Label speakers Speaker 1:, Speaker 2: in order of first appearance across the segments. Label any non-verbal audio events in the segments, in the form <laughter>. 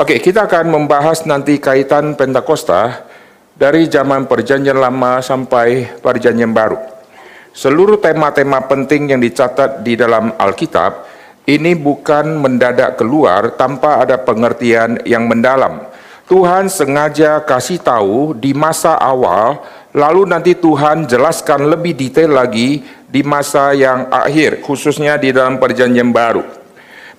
Speaker 1: Oke, kita akan membahas nanti kaitan Pentakosta dari zaman Perjanjian Lama sampai Perjanjian Baru. Seluruh tema-tema penting yang dicatat di dalam Alkitab ini bukan mendadak keluar tanpa ada pengertian yang mendalam. Tuhan sengaja kasih tahu di masa awal, lalu nanti Tuhan jelaskan lebih detail lagi di masa yang akhir, khususnya di dalam Perjanjian Baru.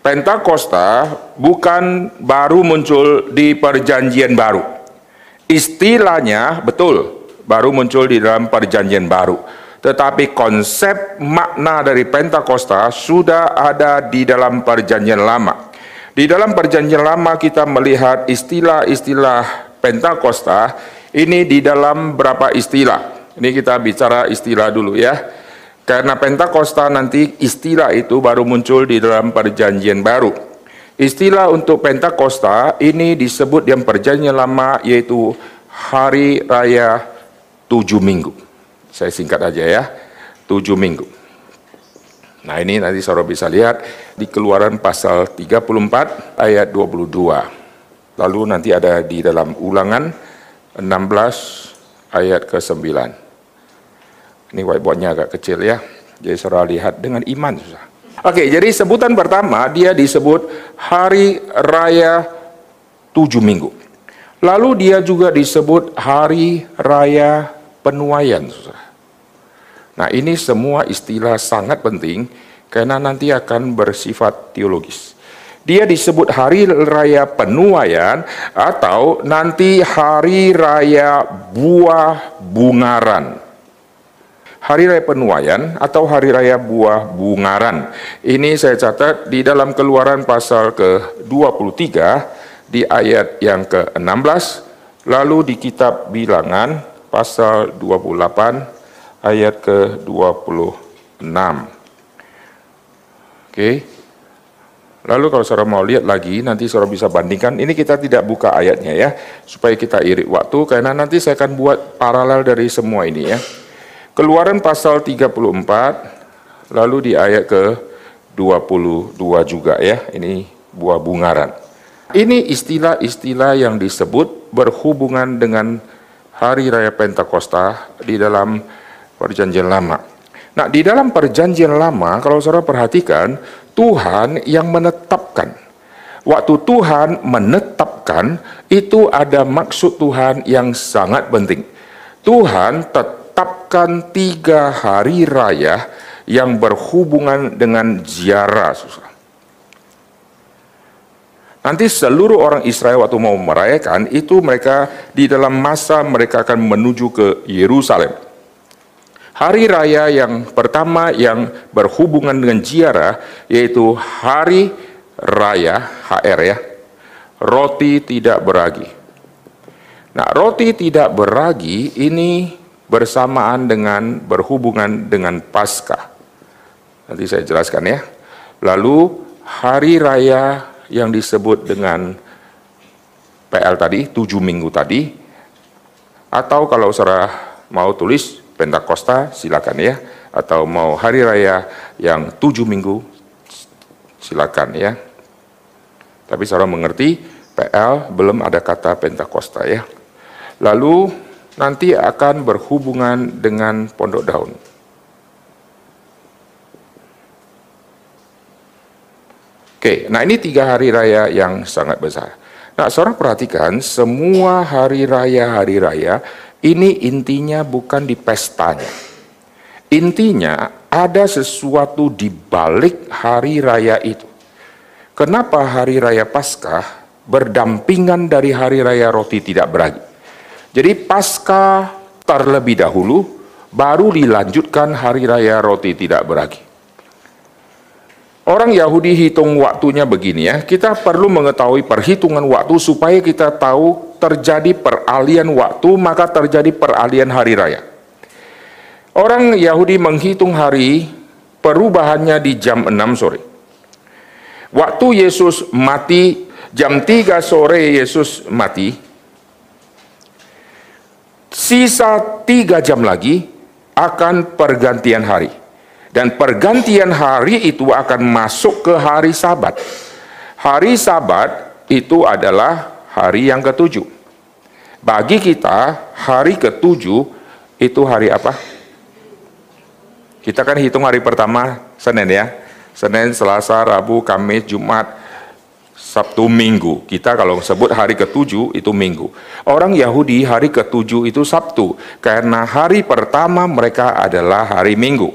Speaker 1: Pentakosta bukan baru muncul di perjanjian baru. Istilahnya betul baru muncul di dalam perjanjian baru. Tetapi konsep makna dari Pentakosta sudah ada di dalam perjanjian lama. Di dalam perjanjian lama kita melihat istilah-istilah Pentakosta ini di dalam berapa istilah. Ini kita bicara istilah dulu ya. Karena Pentakosta nanti istilah itu baru muncul di dalam perjanjian baru. Istilah untuk Pentakosta ini disebut yang perjanjian lama yaitu hari raya tujuh minggu. Saya singkat aja ya, tujuh minggu. Nah ini nanti saudara bisa lihat di keluaran pasal 34 ayat 22. Lalu nanti ada di dalam ulangan 16 ayat ke-9. Ini whiteboardnya agak kecil ya. Jadi saudara lihat dengan iman susah. Oke, jadi sebutan pertama dia disebut hari raya tujuh minggu. Lalu dia juga disebut hari raya penuaian. Susah. Nah ini semua istilah sangat penting karena nanti akan bersifat teologis. Dia disebut hari raya penuaian atau nanti hari raya buah bungaran hari raya penuaian atau hari raya buah bungaran. Ini saya catat di dalam keluaran pasal ke-23 di ayat yang ke-16, lalu di kitab bilangan pasal 28 ayat ke-26. Oke. Lalu kalau saudara mau lihat lagi, nanti saudara bisa bandingkan. Ini kita tidak buka ayatnya ya, supaya kita irit waktu, karena nanti saya akan buat paralel dari semua ini ya. Keluaran pasal 34 lalu di ayat ke 22 juga ya. Ini buah bungaran. Ini istilah-istilah yang disebut berhubungan dengan hari raya Pentakosta di dalam perjanjian lama. Nah, di dalam perjanjian lama kalau Saudara perhatikan, Tuhan yang menetapkan. Waktu Tuhan menetapkan itu ada maksud Tuhan yang sangat penting. Tuhan tetap menetapkan tiga hari raya yang berhubungan dengan ziarah. Nanti seluruh orang Israel waktu mau merayakan itu mereka di dalam masa mereka akan menuju ke Yerusalem. Hari raya yang pertama yang berhubungan dengan ziarah yaitu hari raya HR ya. Roti tidak beragi. Nah, roti tidak beragi ini bersamaan dengan berhubungan dengan Paskah. Nanti saya jelaskan ya. Lalu hari raya yang disebut dengan PL tadi, tujuh minggu tadi, atau kalau saudara mau tulis Pentakosta silakan ya, atau mau hari raya yang tujuh minggu silakan ya. Tapi saudara mengerti PL belum ada kata Pentakosta ya. Lalu nanti akan berhubungan dengan pondok daun. Oke, nah ini tiga hari raya yang sangat besar. Nah, seorang perhatikan semua hari raya-hari raya ini intinya bukan di pestanya. Intinya ada sesuatu di balik hari raya itu. Kenapa hari raya Paskah berdampingan dari hari raya roti tidak beragi? Jadi pasca terlebih dahulu, baru dilanjutkan hari raya roti tidak beragi. Orang Yahudi hitung waktunya begini ya, kita perlu mengetahui perhitungan waktu supaya kita tahu terjadi peralihan waktu, maka terjadi peralihan hari raya. Orang Yahudi menghitung hari perubahannya di jam 6 sore. Waktu Yesus mati, jam 3 sore Yesus mati, Sisa tiga jam lagi akan pergantian hari. Dan pergantian hari itu akan masuk ke hari sabat. Hari sabat itu adalah hari yang ketujuh. Bagi kita, hari ketujuh itu hari apa? Kita kan hitung hari pertama Senin ya. Senin, Selasa, Rabu, Kamis, Jumat, Sabtu, Minggu. Kita kalau sebut hari ketujuh itu Minggu. Orang Yahudi hari ketujuh itu Sabtu. Karena hari pertama mereka adalah hari Minggu.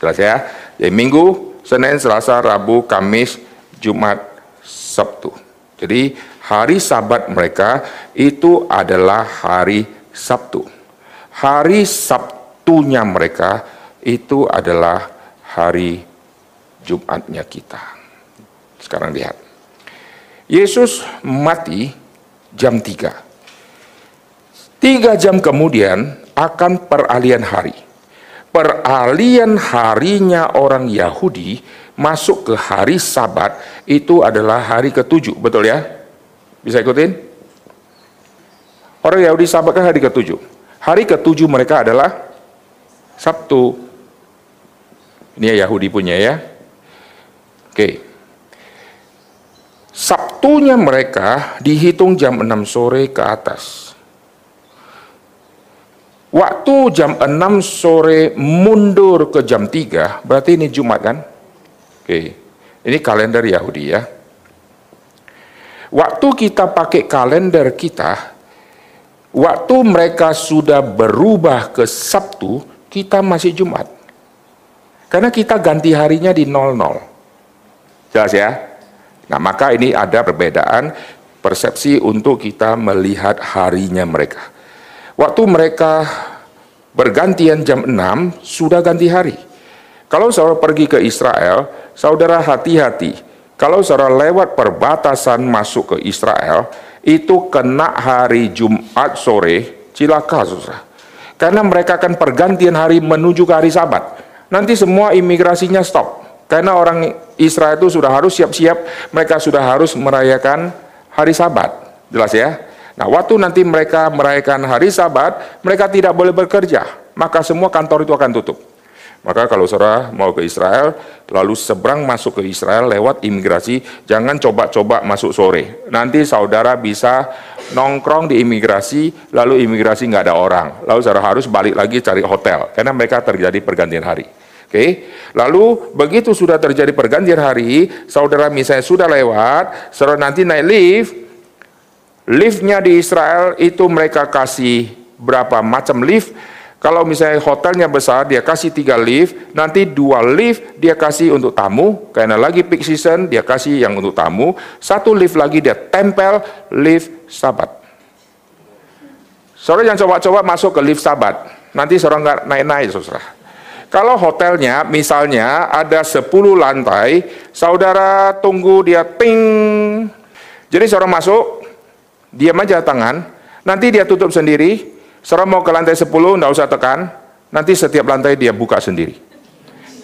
Speaker 1: Jelas ya? Jadi Minggu, Senin, Selasa, Rabu, Kamis, Jumat, Sabtu. Jadi hari sabat mereka itu adalah hari Sabtu. Hari Sabtunya mereka itu adalah hari Jumatnya kita. Sekarang lihat. Yesus mati jam 3. Tiga jam kemudian akan peralihan hari. Peralihan harinya orang Yahudi masuk ke hari sabat itu adalah hari ketujuh, betul ya? Bisa ikutin? Orang Yahudi sabat kan hari ketujuh. Hari ketujuh mereka adalah Sabtu. Ini ya Yahudi punya ya. Oke. Sabtunya mereka dihitung jam 6 sore ke atas. Waktu jam 6 sore mundur ke jam 3, berarti ini Jumat kan? Oke, ini kalender Yahudi ya. Waktu kita pakai kalender kita, waktu mereka sudah berubah ke Sabtu, kita masih Jumat. Karena kita ganti harinya di 00. Jelas ya? Nah, maka ini ada perbedaan persepsi untuk kita melihat harinya mereka. Waktu mereka bergantian jam 6, sudah ganti hari. Kalau saudara pergi ke Israel, saudara hati-hati. Kalau saudara lewat perbatasan masuk ke Israel, itu kena hari Jumat sore, cilaka saudara. Karena mereka akan pergantian hari menuju ke hari sabat. Nanti semua imigrasinya stop. Karena orang Israel itu sudah harus siap-siap, mereka sudah harus merayakan hari sabat. Jelas ya? Nah, waktu nanti mereka merayakan hari sabat, mereka tidak boleh bekerja. Maka semua kantor itu akan tutup. Maka kalau saudara mau ke Israel, lalu seberang masuk ke Israel lewat imigrasi, jangan coba-coba masuk sore. Nanti saudara bisa nongkrong di imigrasi, lalu imigrasi nggak ada orang. Lalu saudara harus balik lagi cari hotel, karena mereka terjadi pergantian hari. Oke, lalu begitu sudah terjadi pergantian hari, saudara misalnya sudah lewat, saudara nanti naik lift, liftnya di Israel itu mereka kasih berapa macam lift, kalau misalnya hotelnya besar, dia kasih tiga lift, nanti dua lift dia kasih untuk tamu, karena lagi peak season, dia kasih yang untuk tamu, satu lift lagi dia tempel lift sabat. Saudara yang coba-coba masuk ke lift sabat, nanti saudara nggak naik-naik, saudara. Kalau hotelnya misalnya ada 10 lantai, saudara tunggu dia ting. Jadi saudara masuk, diam aja tangan, nanti dia tutup sendiri, Saudara mau ke lantai 10, tidak usah tekan, nanti setiap lantai dia buka sendiri.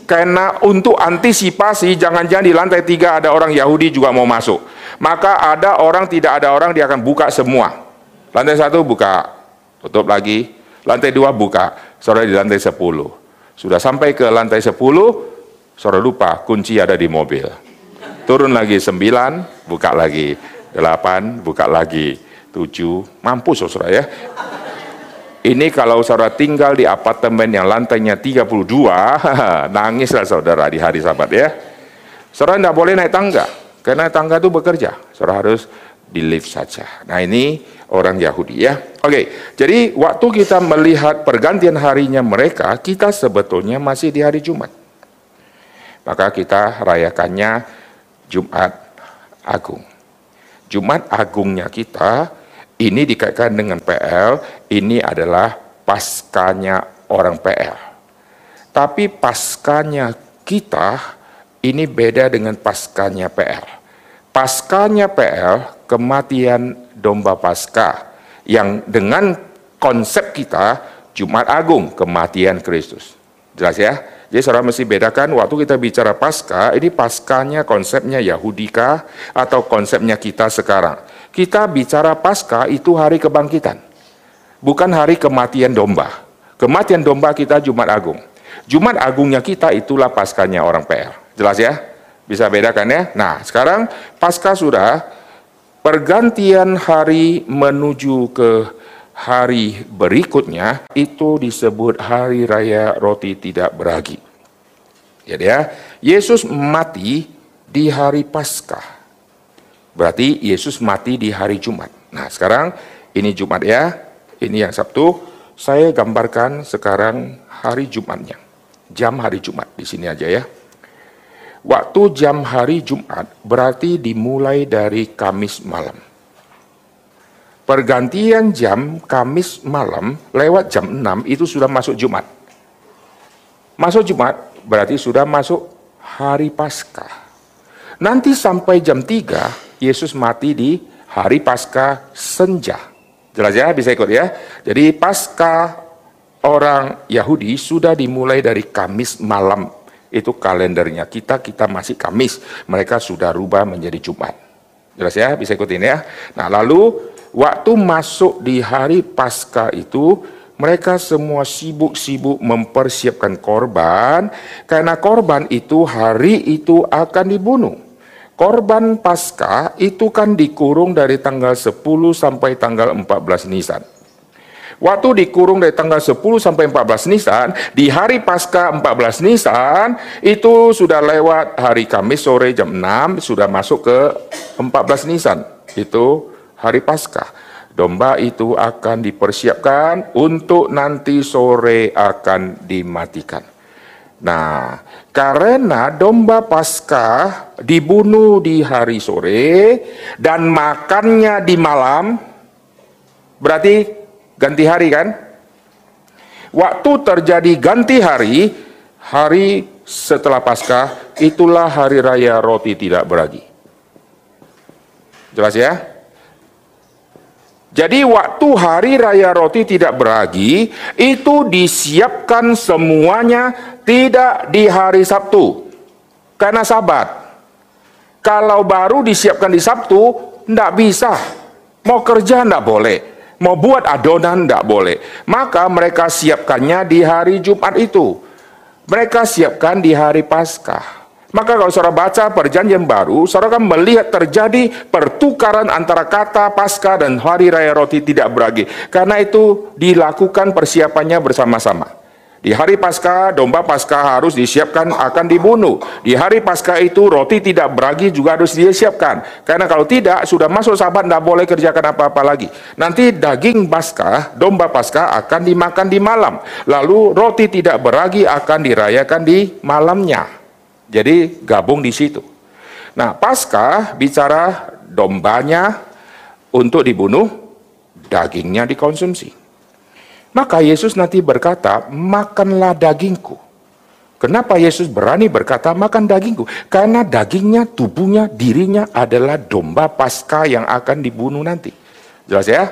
Speaker 1: Karena untuk antisipasi, jangan-jangan di lantai 3 ada orang Yahudi juga mau masuk. Maka ada orang, tidak ada orang, dia akan buka semua. Lantai 1 buka, tutup lagi. Lantai 2 buka, saudara di lantai 10. Sudah sampai ke lantai 10, saudara lupa, kunci ada di mobil. Turun lagi 9, buka lagi. 8, buka lagi. 7, mampus saudara ya. Ini kalau saudara tinggal di apartemen yang lantainya 32, <laughs> nangislah saudara di hari sabat ya. Saudara tidak boleh naik tangga, karena tangga itu bekerja. Saudara harus di lift saja. Nah ini orang Yahudi ya. Oke, jadi waktu kita melihat pergantian harinya mereka, kita sebetulnya masih di hari Jumat. Maka kita rayakannya Jumat Agung. Jumat Agungnya kita ini dikaitkan dengan PL, ini adalah paskanya orang PL. Tapi paskanya kita ini beda dengan paskanya PL. Paskanya PL, kematian domba pasca yang dengan konsep kita Jumat Agung, kematian Kristus. Jelas ya? Jadi saudara mesti bedakan waktu kita bicara pasca, ini paskanya konsepnya Yahudika atau konsepnya kita sekarang. Kita bicara pasca itu hari kebangkitan. Bukan hari kematian domba. Kematian domba kita Jumat Agung. Jumat Agungnya kita itulah paskanya orang PL. Jelas ya? Bisa bedakan ya? Nah, sekarang pasca sudah pergantian hari menuju ke hari berikutnya itu disebut hari raya roti tidak beragi. Jadi ya, Yesus mati di hari Paskah. Berarti Yesus mati di hari Jumat. Nah, sekarang ini Jumat ya. Ini yang Sabtu. Saya gambarkan sekarang hari Jumatnya. Jam hari Jumat di sini aja ya. Waktu jam hari Jumat berarti dimulai dari Kamis malam. Pergantian jam Kamis malam lewat jam 6 itu sudah masuk Jumat. Masuk Jumat berarti sudah masuk hari Paskah. Nanti sampai jam 3 Yesus mati di hari Paskah senja. Jelas ya, bisa ikut ya. Jadi Paskah orang Yahudi sudah dimulai dari Kamis malam itu kalendernya kita kita masih Kamis. Mereka sudah rubah menjadi Jumat. Jelas ya? Bisa ikutin ya? Nah lalu waktu masuk di hari Paskah itu mereka semua sibuk-sibuk mempersiapkan korban. Karena korban itu hari itu akan dibunuh. Korban Paskah itu kan dikurung dari tanggal 10 sampai tanggal 14 Nisan Waktu dikurung dari tanggal 10 sampai 14 Nisan, di hari pasca 14 Nisan, itu sudah lewat hari Kamis sore jam 6, sudah masuk ke 14 Nisan. Itu hari pasca. Domba itu akan dipersiapkan untuk nanti sore akan dimatikan. Nah, karena domba pasca dibunuh di hari sore dan makannya di malam, berarti ganti hari kan? Waktu terjadi ganti hari, hari setelah Paskah, itulah hari raya roti tidak beragi. Jelas ya? Jadi waktu hari raya roti tidak beragi, itu disiapkan semuanya tidak di hari Sabtu. Karena sabat. Kalau baru disiapkan di Sabtu, tidak bisa. Mau kerja tidak boleh Mau buat adonan tidak boleh. Maka mereka siapkannya di hari Jumat itu. Mereka siapkan di hari Paskah. Maka kalau saudara baca perjanjian baru, saudara akan melihat terjadi pertukaran antara kata Paskah dan hari raya roti tidak beragi. Karena itu dilakukan persiapannya bersama-sama. Di hari Paskah, domba Paskah harus disiapkan akan dibunuh. Di hari Paskah itu roti tidak beragi juga harus disiapkan. Karena kalau tidak, sudah masuk sabat tidak boleh kerjakan apa-apa lagi. Nanti daging Paskah, domba Paskah akan dimakan di malam. Lalu roti tidak beragi akan dirayakan di malamnya. Jadi gabung di situ. Nah, Paskah bicara dombanya untuk dibunuh, dagingnya dikonsumsi. Maka Yesus nanti berkata, makanlah dagingku. Kenapa Yesus berani berkata makan dagingku? Karena dagingnya, tubuhnya, dirinya adalah domba pasca yang akan dibunuh nanti. Jelas ya?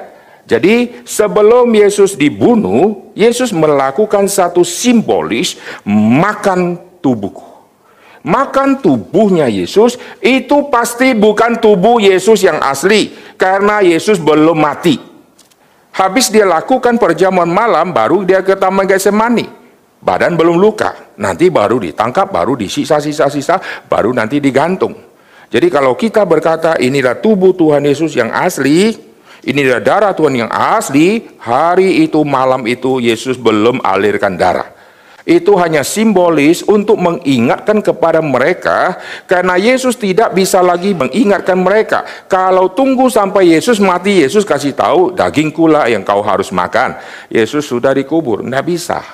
Speaker 1: Jadi sebelum Yesus dibunuh, Yesus melakukan satu simbolis makan tubuhku. Makan tubuhnya Yesus itu pasti bukan tubuh Yesus yang asli karena Yesus belum mati. Habis dia lakukan perjamuan malam, baru dia ke Taman Getsemani. Badan belum luka, nanti baru ditangkap, baru disisa-sisa-sisa, baru nanti digantung. Jadi kalau kita berkata inilah tubuh Tuhan Yesus yang asli, inilah darah Tuhan yang asli, hari itu malam itu Yesus belum alirkan darah itu hanya simbolis untuk mengingatkan kepada mereka karena Yesus tidak bisa lagi mengingatkan mereka. Kalau tunggu sampai Yesus mati, Yesus kasih tahu dagingku lah yang kau harus makan. Yesus sudah dikubur, tidak bisa.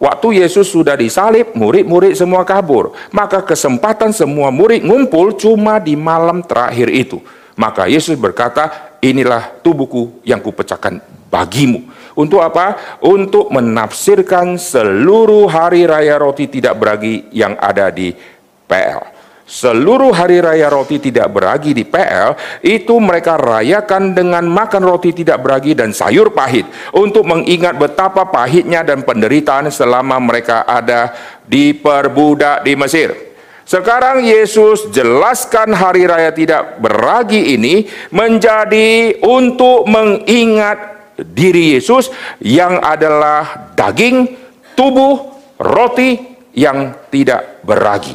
Speaker 1: Waktu Yesus sudah disalib, murid-murid semua kabur. Maka kesempatan semua murid ngumpul cuma di malam terakhir itu. Maka Yesus berkata, inilah tubuhku yang kupecahkan bagimu. Untuk apa? Untuk menafsirkan seluruh hari raya roti tidak beragi yang ada di PL. Seluruh hari raya roti tidak beragi di PL itu mereka rayakan dengan makan roti tidak beragi dan sayur pahit untuk mengingat betapa pahitnya dan penderitaan selama mereka ada di perbudak di Mesir. Sekarang Yesus jelaskan hari raya tidak beragi ini menjadi untuk mengingat diri Yesus yang adalah daging, tubuh, roti yang tidak beragi.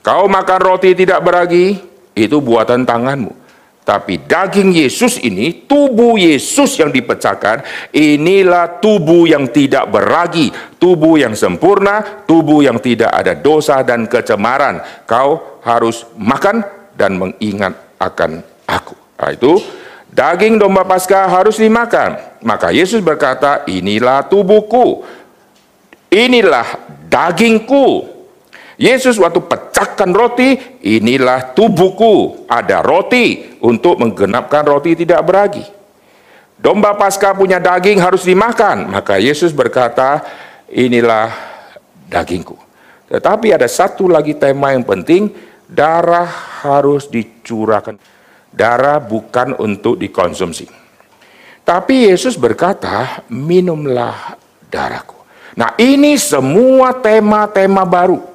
Speaker 1: Kau makan roti tidak beragi, itu buatan tanganmu. Tapi daging Yesus ini, tubuh Yesus yang dipecahkan, inilah tubuh yang tidak beragi, tubuh yang sempurna, tubuh yang tidak ada dosa dan kecemaran. Kau harus makan dan mengingat akan aku. Nah, itu daging domba Paskah harus dimakan. Maka Yesus berkata, inilah tubuhku, inilah dagingku Yesus waktu pecahkan roti, inilah tubuhku. Ada roti untuk menggenapkan roti tidak beragi. Domba Paskah punya daging harus dimakan. Maka Yesus berkata, inilah dagingku. Tetapi ada satu lagi tema yang penting, darah harus dicurahkan. Darah bukan untuk dikonsumsi. Tapi Yesus berkata, minumlah darahku. Nah ini semua tema-tema baru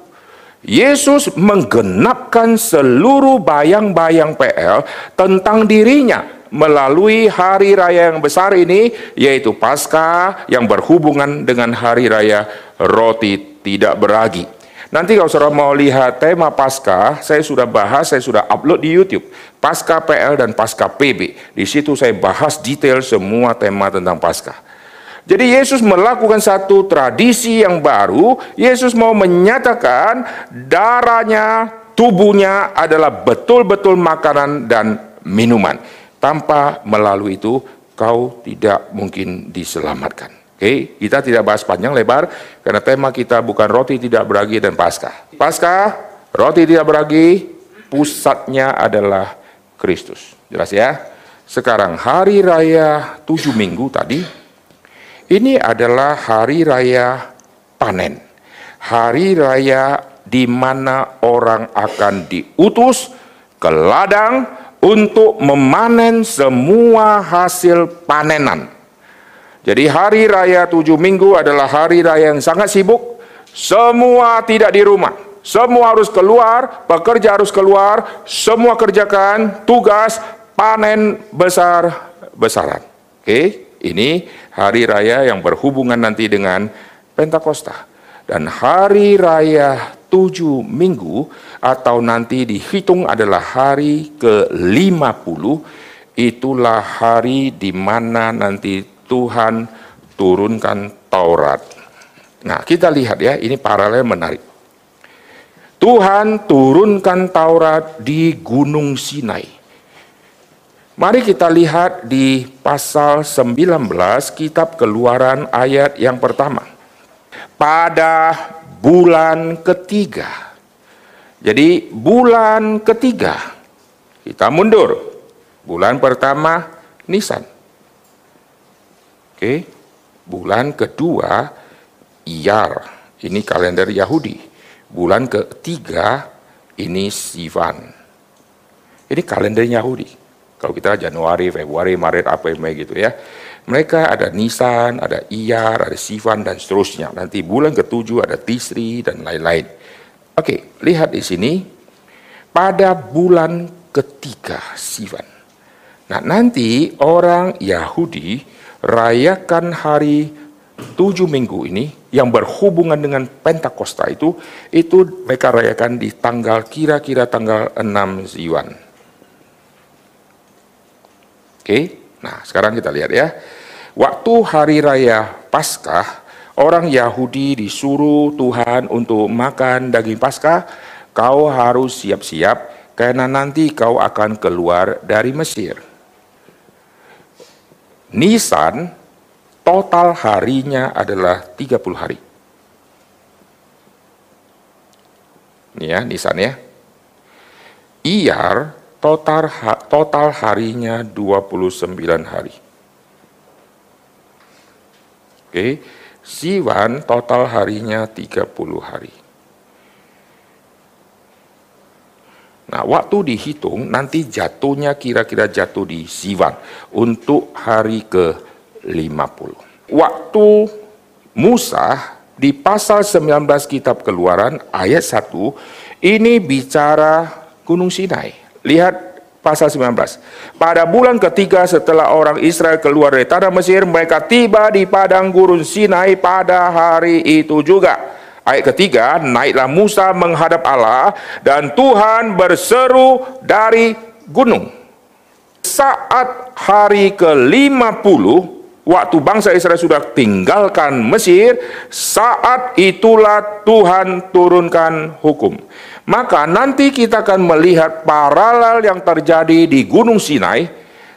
Speaker 1: Yesus menggenapkan seluruh bayang-bayang PL tentang dirinya melalui hari raya yang besar ini yaitu Paskah yang berhubungan dengan hari raya roti tidak beragi. Nanti kalau saudara mau lihat tema Paskah, saya sudah bahas, saya sudah upload di YouTube. Paskah PL dan Paskah PB. Di situ saya bahas detail semua tema tentang Paskah. Jadi Yesus melakukan satu tradisi yang baru. Yesus mau menyatakan darahnya, tubuhnya adalah betul-betul makanan dan minuman. Tanpa melalui itu, kau tidak mungkin diselamatkan. Oke, okay? kita tidak bahas panjang lebar karena tema kita bukan roti tidak beragi dan paskah. Paskah, roti tidak beragi, pusatnya adalah Kristus. Jelas ya? Sekarang hari raya tujuh minggu tadi, ini adalah hari raya panen. Hari raya di mana orang akan diutus ke ladang untuk memanen semua hasil panenan. Jadi hari raya tujuh minggu adalah hari raya yang sangat sibuk. Semua tidak di rumah. Semua harus keluar, pekerja harus keluar, semua kerjakan tugas panen besar-besaran. Oke, ini hari raya yang berhubungan nanti dengan Pentakosta. Dan hari raya tujuh minggu atau nanti dihitung adalah hari ke-50, itulah hari di mana nanti Tuhan turunkan Taurat. Nah, kita lihat ya, ini paralel menarik. Tuhan turunkan Taurat di Gunung Sinai. Mari kita lihat di pasal 19 kitab keluaran ayat yang pertama. Pada bulan ketiga. Jadi bulan ketiga kita mundur. Bulan pertama Nisan. Oke. Bulan kedua Iyar. Ini kalender Yahudi. Bulan ketiga ini Sivan. Ini kalender Yahudi. Kalau kita Januari, Februari, Maret, April, Mei gitu ya. Mereka ada Nisan, ada Iyar, ada Sivan dan seterusnya. Nanti bulan ketujuh ada Tisri dan lain-lain. Oke, lihat di sini. Pada bulan ketiga Sivan. Nah nanti orang Yahudi rayakan hari tujuh minggu ini yang berhubungan dengan Pentakosta itu, itu mereka rayakan di tanggal kira-kira tanggal 6 Ziwan. Oke, nah sekarang kita lihat ya. Waktu hari raya Paskah, orang Yahudi disuruh Tuhan untuk makan daging Paskah, kau harus siap-siap karena nanti kau akan keluar dari Mesir. Nisan total harinya adalah 30 hari. Ini ya, Nisan ya. Iyar total total harinya 29 hari. Oke, Siwan total harinya 30 hari. Nah, waktu dihitung nanti jatuhnya kira-kira jatuh di Siwan untuk hari ke-50. Waktu Musa di pasal 19 kitab Keluaran ayat 1 ini bicara Gunung Sinai. Lihat pasal 19. Pada bulan ketiga setelah orang Israel keluar dari tanah Mesir, mereka tiba di padang gurun Sinai pada hari itu juga. Ayat ketiga, naiklah Musa menghadap Allah dan Tuhan berseru dari gunung. saat hari ke-50 waktu bangsa Israel sudah tinggalkan Mesir, saat itulah Tuhan turunkan hukum. Maka nanti kita akan melihat paralel yang terjadi di Gunung Sinai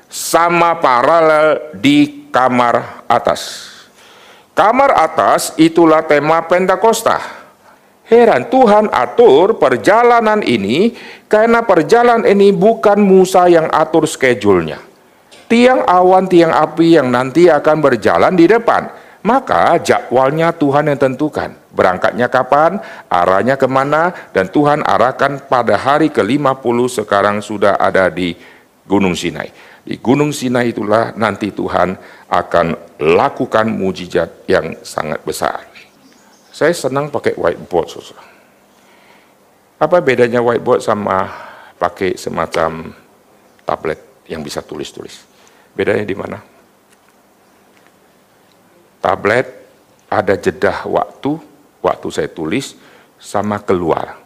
Speaker 1: sama paralel di kamar atas. Kamar atas itulah tema Pentakosta. Heran Tuhan atur perjalanan ini karena perjalanan ini bukan Musa yang atur schedule-nya tiang awan, tiang api yang nanti akan berjalan di depan. Maka jadwalnya Tuhan yang tentukan. Berangkatnya kapan, arahnya ke mana, dan Tuhan arahkan pada hari ke-50 sekarang sudah ada di Gunung Sinai. Di Gunung Sinai itulah nanti Tuhan akan lakukan mujizat yang sangat besar. Saya senang pakai whiteboard, saudara. Apa bedanya whiteboard sama pakai semacam tablet yang bisa tulis-tulis? Bedanya di mana? Tablet ada jeda waktu, waktu saya tulis sama keluar.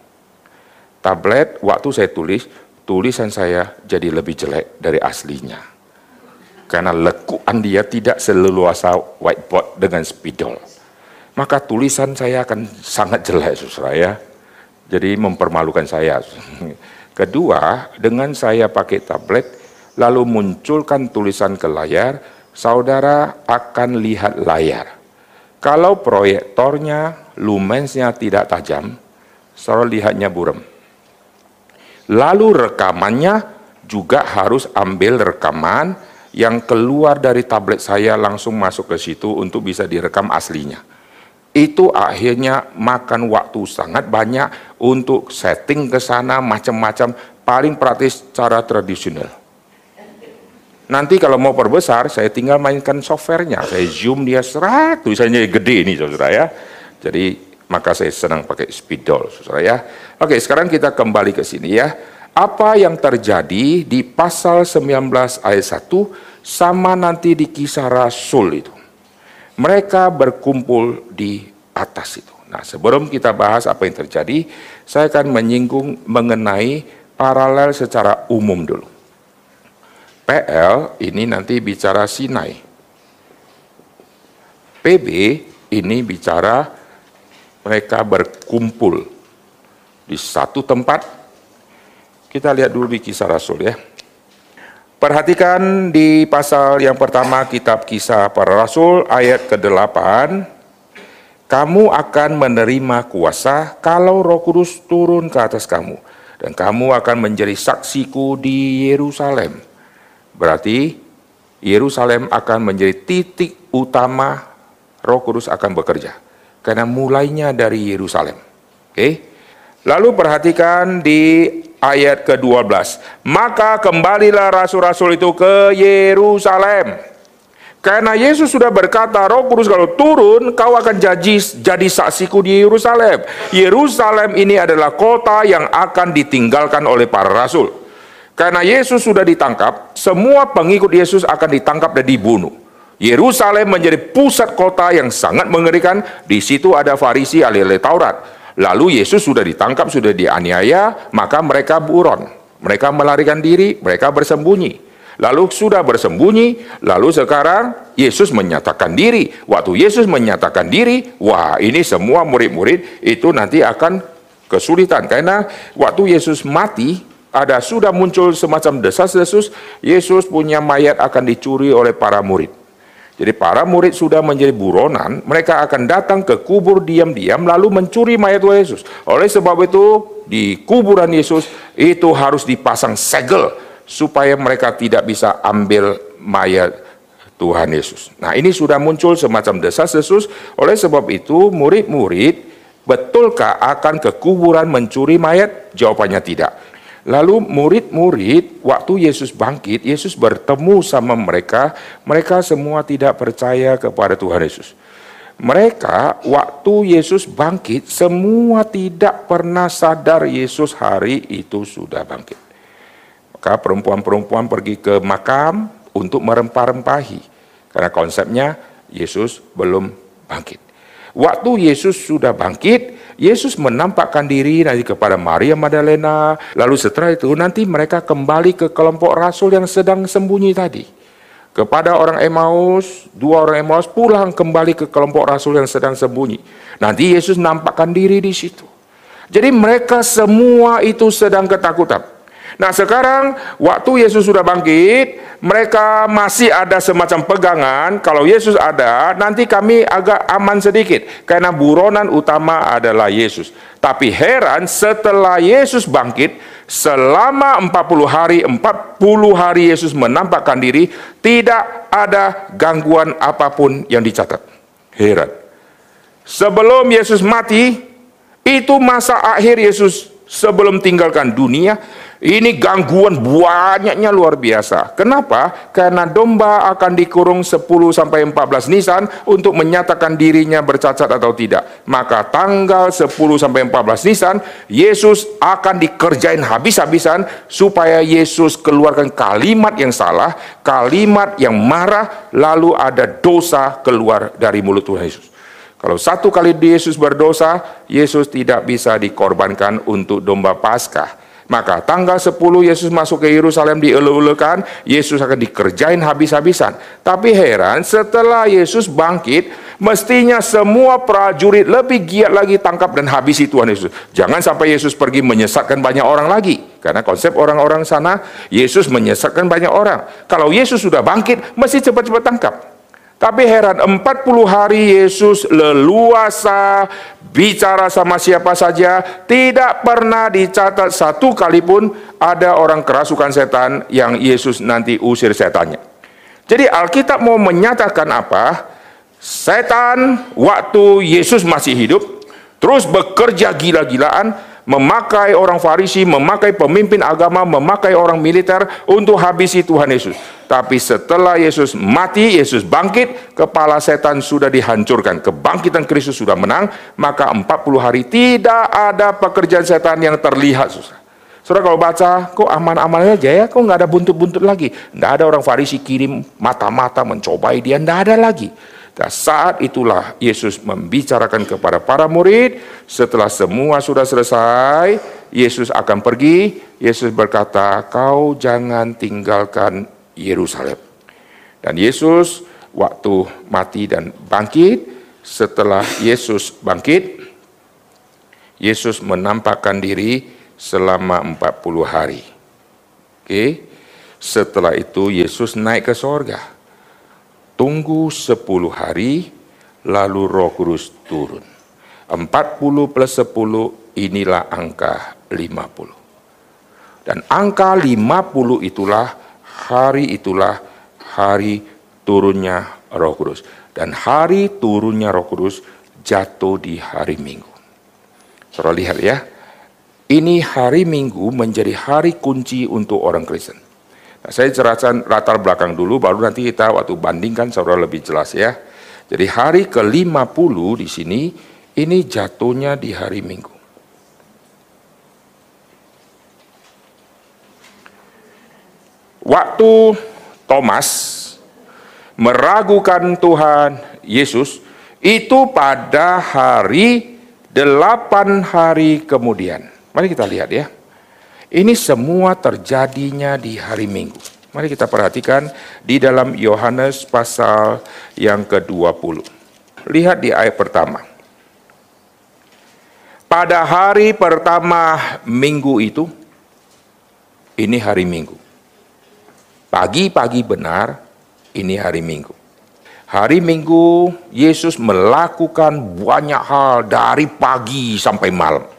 Speaker 1: Tablet waktu saya tulis, tulisan saya jadi lebih jelek dari aslinya. Karena lekuan dia tidak seleluasa whiteboard dengan spidol. Maka tulisan saya akan sangat jelek, saudara ya. Jadi mempermalukan saya. <laughs> Kedua, dengan saya pakai tablet, lalu munculkan tulisan ke layar, saudara akan lihat layar. Kalau proyektornya, lumensnya tidak tajam, saudara lihatnya buram. Lalu rekamannya juga harus ambil rekaman yang keluar dari tablet saya langsung masuk ke situ untuk bisa direkam aslinya. Itu akhirnya makan waktu sangat banyak untuk setting ke sana macam-macam paling praktis cara tradisional. Nanti kalau mau perbesar, saya tinggal mainkan softwarenya. Saya zoom dia serat, tulisannya gede ini saudara ya. Jadi maka saya senang pakai spidol saudara ya. Oke sekarang kita kembali ke sini ya. Apa yang terjadi di pasal 19 ayat 1 sama nanti di kisah Rasul itu. Mereka berkumpul di atas itu. Nah sebelum kita bahas apa yang terjadi, saya akan menyinggung mengenai paralel secara umum dulu. PL ini nanti bicara Sinai. PB ini bicara mereka berkumpul di satu tempat. Kita lihat dulu di kisah Rasul ya. Perhatikan di pasal yang pertama kitab kisah para Rasul ayat ke-8. Kamu akan menerima kuasa kalau roh kudus turun ke atas kamu. Dan kamu akan menjadi saksiku di Yerusalem Berarti Yerusalem akan menjadi titik utama Roh Kudus akan bekerja. Karena mulainya dari Yerusalem. Oke. Lalu perhatikan di ayat ke-12. Maka kembalilah rasul-rasul itu ke Yerusalem. Karena Yesus sudah berkata, Roh Kudus kalau turun, kau akan jadi, jadi saksiku di Yerusalem. Yerusalem ini adalah kota yang akan ditinggalkan oleh para rasul. Karena Yesus sudah ditangkap, semua pengikut Yesus akan ditangkap dan dibunuh. Yerusalem menjadi pusat kota yang sangat mengerikan. Di situ ada Farisi ahli Taurat. Lalu Yesus sudah ditangkap, sudah dianiaya, maka mereka buron. Mereka melarikan diri, mereka bersembunyi. Lalu sudah bersembunyi, lalu sekarang Yesus menyatakan diri. Waktu Yesus menyatakan diri, wah ini semua murid-murid itu nanti akan kesulitan. Karena waktu Yesus mati, ada sudah muncul semacam desas-desus, Yesus punya mayat akan dicuri oleh para murid. Jadi para murid sudah menjadi buronan, mereka akan datang ke kubur diam-diam lalu mencuri mayat Tuhan Yesus. Oleh sebab itu, di kuburan Yesus itu harus dipasang segel supaya mereka tidak bisa ambil mayat Tuhan Yesus. Nah, ini sudah muncul semacam desas-desus. Oleh sebab itu, murid-murid betulkah akan ke kuburan mencuri mayat? Jawabannya tidak. Lalu murid-murid waktu Yesus bangkit, Yesus bertemu sama mereka, mereka semua tidak percaya kepada Tuhan Yesus. Mereka waktu Yesus bangkit, semua tidak pernah sadar Yesus hari itu sudah bangkit. Maka perempuan-perempuan pergi ke makam untuk merempah-rempahi. Karena konsepnya Yesus belum bangkit. Waktu Yesus sudah bangkit, Yesus menampakkan diri nanti kepada Maria Magdalena, lalu setelah itu nanti mereka kembali ke kelompok rasul yang sedang sembunyi tadi. Kepada orang Emmaus, dua orang Emmaus pulang kembali ke kelompok rasul yang sedang sembunyi. Nanti Yesus nampakkan diri di situ. Jadi mereka semua itu sedang ketakutan. Nah sekarang waktu Yesus sudah bangkit, mereka masih ada semacam pegangan, kalau Yesus ada, nanti kami agak aman sedikit, karena buronan utama adalah Yesus. Tapi heran setelah Yesus bangkit, selama 40 hari, 40 hari Yesus menampakkan diri, tidak ada gangguan apa pun yang dicatat. Heran. Sebelum Yesus mati, itu masa akhir Yesus sebelum tinggalkan dunia, ini gangguan banyaknya luar biasa. Kenapa? Karena domba akan dikurung 10 sampai 14 nisan untuk menyatakan dirinya bercacat atau tidak. Maka tanggal 10 sampai 14 nisan Yesus akan dikerjain habis-habisan supaya Yesus keluarkan kalimat yang salah, kalimat yang marah, lalu ada dosa keluar dari mulut Tuhan Yesus. Kalau satu kali Yesus berdosa, Yesus tidak bisa dikorbankan untuk domba Paskah. Maka tanggal 10 Yesus masuk ke Yerusalem dielu-elukan, Yesus akan dikerjain habis-habisan. Tapi heran, setelah Yesus bangkit, mestinya semua prajurit lebih giat lagi tangkap dan habisi Tuhan Yesus. Jangan sampai Yesus pergi menyesatkan banyak orang lagi. Karena konsep orang-orang sana, Yesus menyesatkan banyak orang. Kalau Yesus sudah bangkit, mesti cepat-cepat tangkap. Tapi heran, 40 hari Yesus leluasa bicara sama siapa saja, tidak pernah dicatat satu kali pun ada orang kerasukan setan yang Yesus nanti usir setannya. Jadi Alkitab mau menyatakan apa? Setan waktu Yesus masih hidup, terus bekerja gila-gilaan, memakai orang Farisi, memakai pemimpin agama, memakai orang militer untuk habisi Tuhan Yesus. Tapi setelah Yesus mati, Yesus bangkit, kepala setan sudah dihancurkan. Kebangkitan Kristus sudah menang, maka 40 hari tidak ada pekerjaan setan yang terlihat susah. Saudara kalau baca, kok aman-aman aja ya, kok nggak ada buntut-buntut lagi. Nggak ada orang Farisi kirim mata-mata mencobai dia, nggak ada lagi. Dan saat itulah Yesus membicarakan kepada para murid, setelah semua sudah selesai, Yesus akan pergi. Yesus berkata, "Kau jangan tinggalkan Yerusalem." Dan Yesus waktu mati dan bangkit, setelah Yesus bangkit, Yesus menampakkan diri selama 40 hari. Oke. Setelah itu Yesus naik ke sorga tunggu 10 hari, lalu roh kudus turun. 40 plus 10 inilah angka 50. Dan angka 50 itulah hari itulah hari turunnya roh kudus. Dan hari turunnya roh kudus jatuh di hari minggu. Saudara lihat ya, ini hari minggu menjadi hari kunci untuk orang Kristen. Saya jelaskan latar belakang dulu, baru nanti kita waktu bandingkan saudara lebih jelas ya. Jadi hari ke-50 di sini, ini jatuhnya di hari Minggu. Waktu Thomas meragukan Tuhan Yesus, itu pada hari delapan hari kemudian. Mari kita lihat ya. Ini semua terjadinya di hari Minggu. Mari kita perhatikan di dalam Yohanes pasal yang ke-20. Lihat di ayat pertama. Pada hari pertama minggu itu, ini hari Minggu. Pagi-pagi benar, ini hari Minggu. Hari Minggu, Yesus melakukan banyak hal dari pagi sampai malam.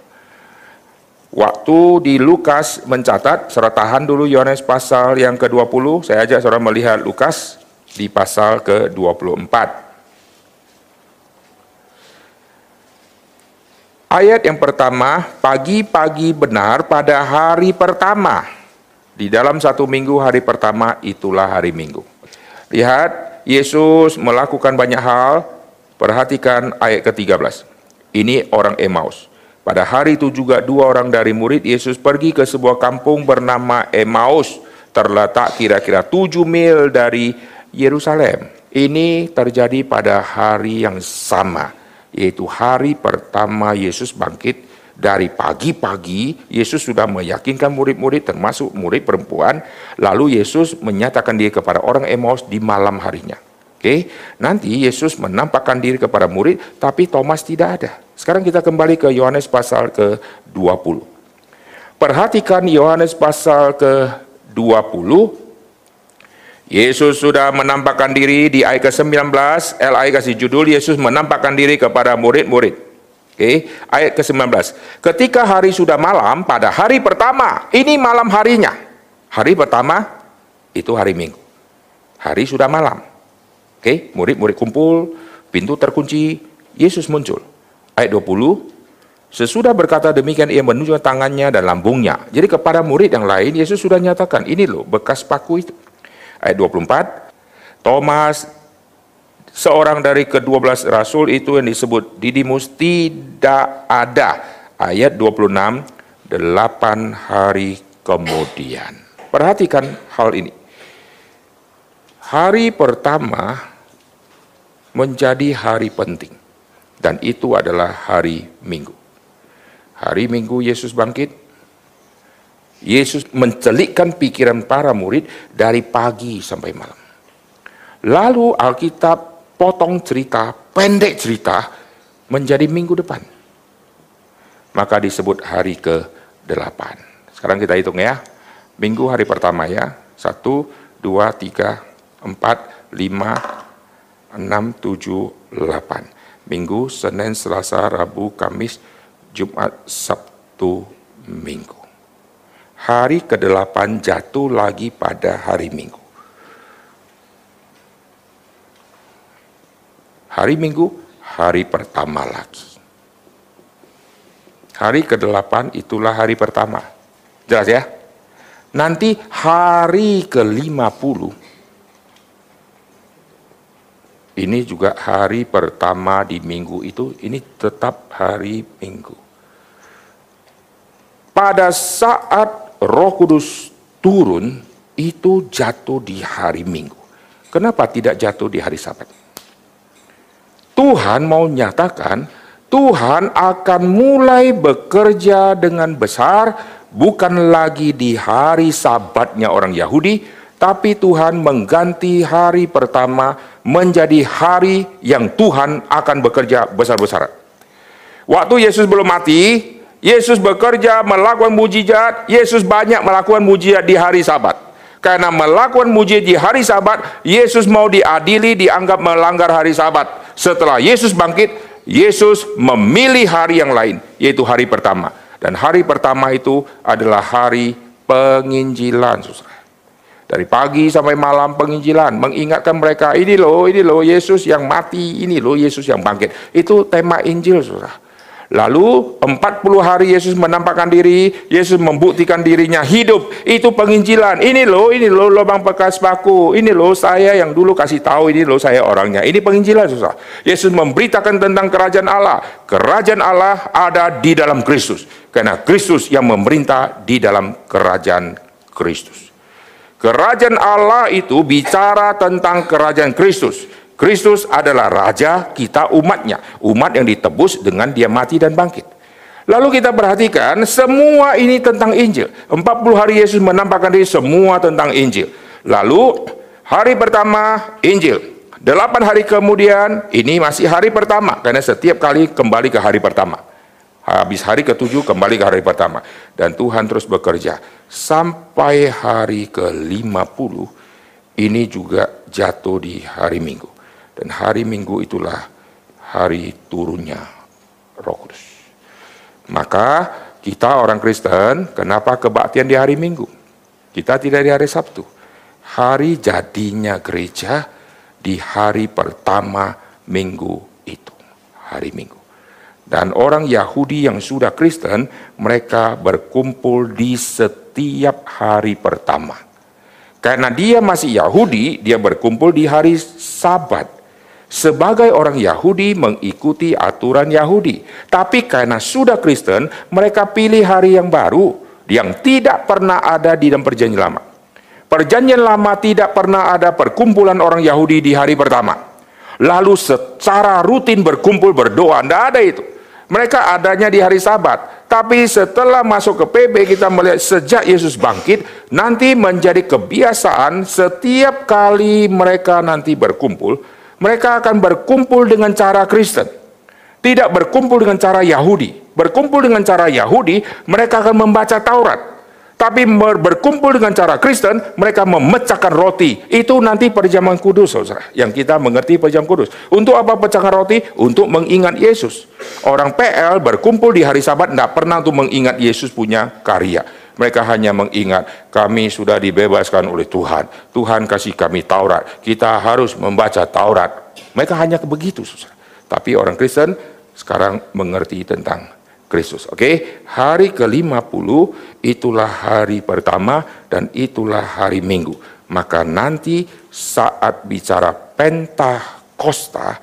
Speaker 1: Waktu di Lukas mencatat, saudara tahan dulu Yohanes pasal yang ke-20, saya ajak saudara melihat Lukas di pasal ke-24. Ayat yang pertama, pagi-pagi benar pada hari pertama. Di dalam satu minggu hari pertama itulah hari minggu. Lihat, Yesus melakukan banyak hal. Perhatikan ayat ke-13. Ini orang Emmaus. Pada hari itu juga dua orang dari murid Yesus pergi ke sebuah kampung bernama Emmaus, terletak kira-kira tujuh mil dari Yerusalem. Ini terjadi pada hari yang sama, yaitu hari pertama Yesus bangkit. Dari pagi-pagi Yesus sudah meyakinkan murid-murid termasuk murid perempuan. Lalu Yesus menyatakan diri kepada orang Emmaus di malam harinya Oke, nanti Yesus menampakkan diri kepada murid, tapi Thomas tidak ada. Sekarang kita kembali ke Yohanes pasal ke-20. Perhatikan Yohanes pasal ke-20. Yesus sudah menampakkan diri di ayat ke-19, LI kasih judul Yesus menampakkan diri kepada murid-murid. Oke, ayat ke-19. Ketika hari sudah malam, pada hari pertama, ini malam harinya. Hari pertama itu hari Minggu. Hari sudah malam. Oke, murid-murid kumpul, pintu terkunci, Yesus muncul. Ayat 20, sesudah berkata demikian ia menunjukkan tangannya dan lambungnya. Jadi kepada murid yang lain Yesus sudah nyatakan, ini loh bekas paku itu. Ayat 24, Thomas seorang dari kedua belas rasul itu yang disebut Didimus tidak ada. Ayat 26, delapan hari kemudian. Perhatikan hal ini. Hari pertama menjadi hari penting. Dan itu adalah hari Minggu. Hari Minggu Yesus bangkit. Yesus mencelikkan pikiran para murid dari pagi sampai malam. Lalu Alkitab potong cerita, pendek cerita menjadi minggu depan. Maka disebut hari ke-8. Sekarang kita hitung ya. Minggu hari pertama ya. Satu, dua, tiga, empat, lima, 6, 7, 8. Minggu, Senin, Selasa, Rabu, Kamis, Jumat, Sabtu, Minggu. Hari ke-8 jatuh lagi pada hari Minggu. Hari Minggu, hari pertama lagi. Hari ke-8 itulah hari pertama. Jelas ya? Nanti hari ke-50 ini juga hari pertama di minggu itu, ini tetap hari minggu. Pada saat roh kudus turun, itu jatuh di hari minggu. Kenapa tidak jatuh di hari sabat? Tuhan mau nyatakan, Tuhan akan mulai bekerja dengan besar, bukan lagi di hari sabatnya orang Yahudi, tapi Tuhan mengganti hari pertama menjadi hari yang Tuhan akan bekerja besar-besaran. Waktu Yesus belum mati, Yesus bekerja melakukan mujizat, Yesus banyak melakukan mujizat di hari sabat. Karena melakukan mujizat di hari sabat, Yesus mau diadili dianggap melanggar hari sabat. Setelah Yesus bangkit, Yesus memilih hari yang lain, yaitu hari pertama. Dan hari pertama itu adalah hari penginjilan, saudara. Dari pagi sampai malam penginjilan, mengingatkan mereka, ini loh, ini loh Yesus yang mati, ini loh Yesus yang bangkit. Itu tema Injil, saudara. Lalu 40 hari Yesus menampakkan diri, Yesus membuktikan dirinya hidup. Itu penginjilan. Ini loh, ini loh lubang bekas paku. Ini loh saya yang dulu kasih tahu ini loh saya orangnya. Ini penginjilan susah. Yesus memberitakan tentang kerajaan Allah. Kerajaan Allah ada di dalam Kristus. Karena Kristus yang memerintah di dalam kerajaan Kristus. Kerajaan Allah itu bicara tentang kerajaan Kristus. Kristus adalah raja kita umatnya. Umat yang ditebus dengan dia mati dan bangkit. Lalu kita perhatikan semua ini tentang Injil. 40 hari Yesus menampakkan diri semua tentang Injil. Lalu hari pertama Injil. Delapan hari kemudian ini masih hari pertama. Karena setiap kali kembali ke hari pertama. Habis hari ketujuh kembali ke hari pertama. Dan Tuhan terus bekerja. Sampai hari ke-50 ini juga jatuh di hari Minggu. Dan hari Minggu itulah hari turunnya Roh Kudus. Maka kita orang Kristen, kenapa kebaktian di hari Minggu? Kita tidak di hari Sabtu. Hari jadinya gereja di hari pertama minggu itu. Hari Minggu. Dan orang Yahudi yang sudah Kristen, mereka berkumpul di setiap hari pertama. Karena dia masih Yahudi, dia berkumpul di hari Sabat. Sebagai orang Yahudi mengikuti aturan Yahudi. Tapi karena sudah Kristen, mereka pilih hari yang baru yang tidak pernah ada di dalam perjanjian lama. Perjanjian lama tidak pernah ada perkumpulan orang Yahudi di hari pertama. Lalu secara rutin berkumpul berdoa, tidak ada itu. Mereka adanya di hari sabat. Tapi setelah masuk ke PB kita melihat sejak Yesus bangkit, nanti menjadi kebiasaan setiap kali mereka nanti berkumpul, mereka akan berkumpul dengan cara Kristen. Tidak berkumpul dengan cara Yahudi. Berkumpul dengan cara Yahudi, mereka akan membaca Taurat. Tapi berkumpul dengan cara Kristen, mereka memecahkan roti. Itu nanti perjamuan kudus, saudara. Yang kita mengerti perjamuan kudus. Untuk apa pecahkan roti? Untuk mengingat Yesus. Orang PL berkumpul di hari sabat, tidak pernah untuk mengingat Yesus punya karya. Mereka hanya mengingat, kami sudah dibebaskan oleh Tuhan. Tuhan kasih kami Taurat. Kita harus membaca Taurat. Mereka hanya begitu, saudara. Tapi orang Kristen sekarang mengerti tentang Kristus. Oke, hari ke-50 itulah hari pertama dan itulah hari Minggu. Maka nanti saat bicara Pentakosta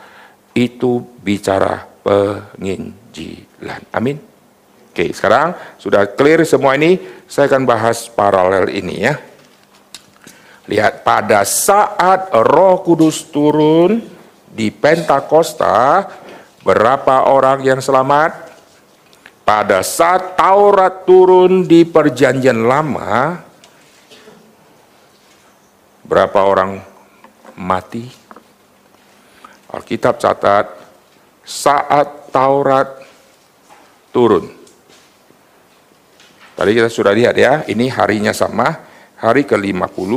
Speaker 1: itu bicara penginjilan. Amin. Oke, sekarang sudah clear semua ini, saya akan bahas paralel ini ya. Lihat pada saat Roh Kudus turun di Pentakosta, berapa orang yang selamat? Pada saat Taurat turun di Perjanjian Lama, berapa orang mati? Alkitab catat saat Taurat turun. Tadi kita sudah lihat ya, ini harinya sama, hari ke-50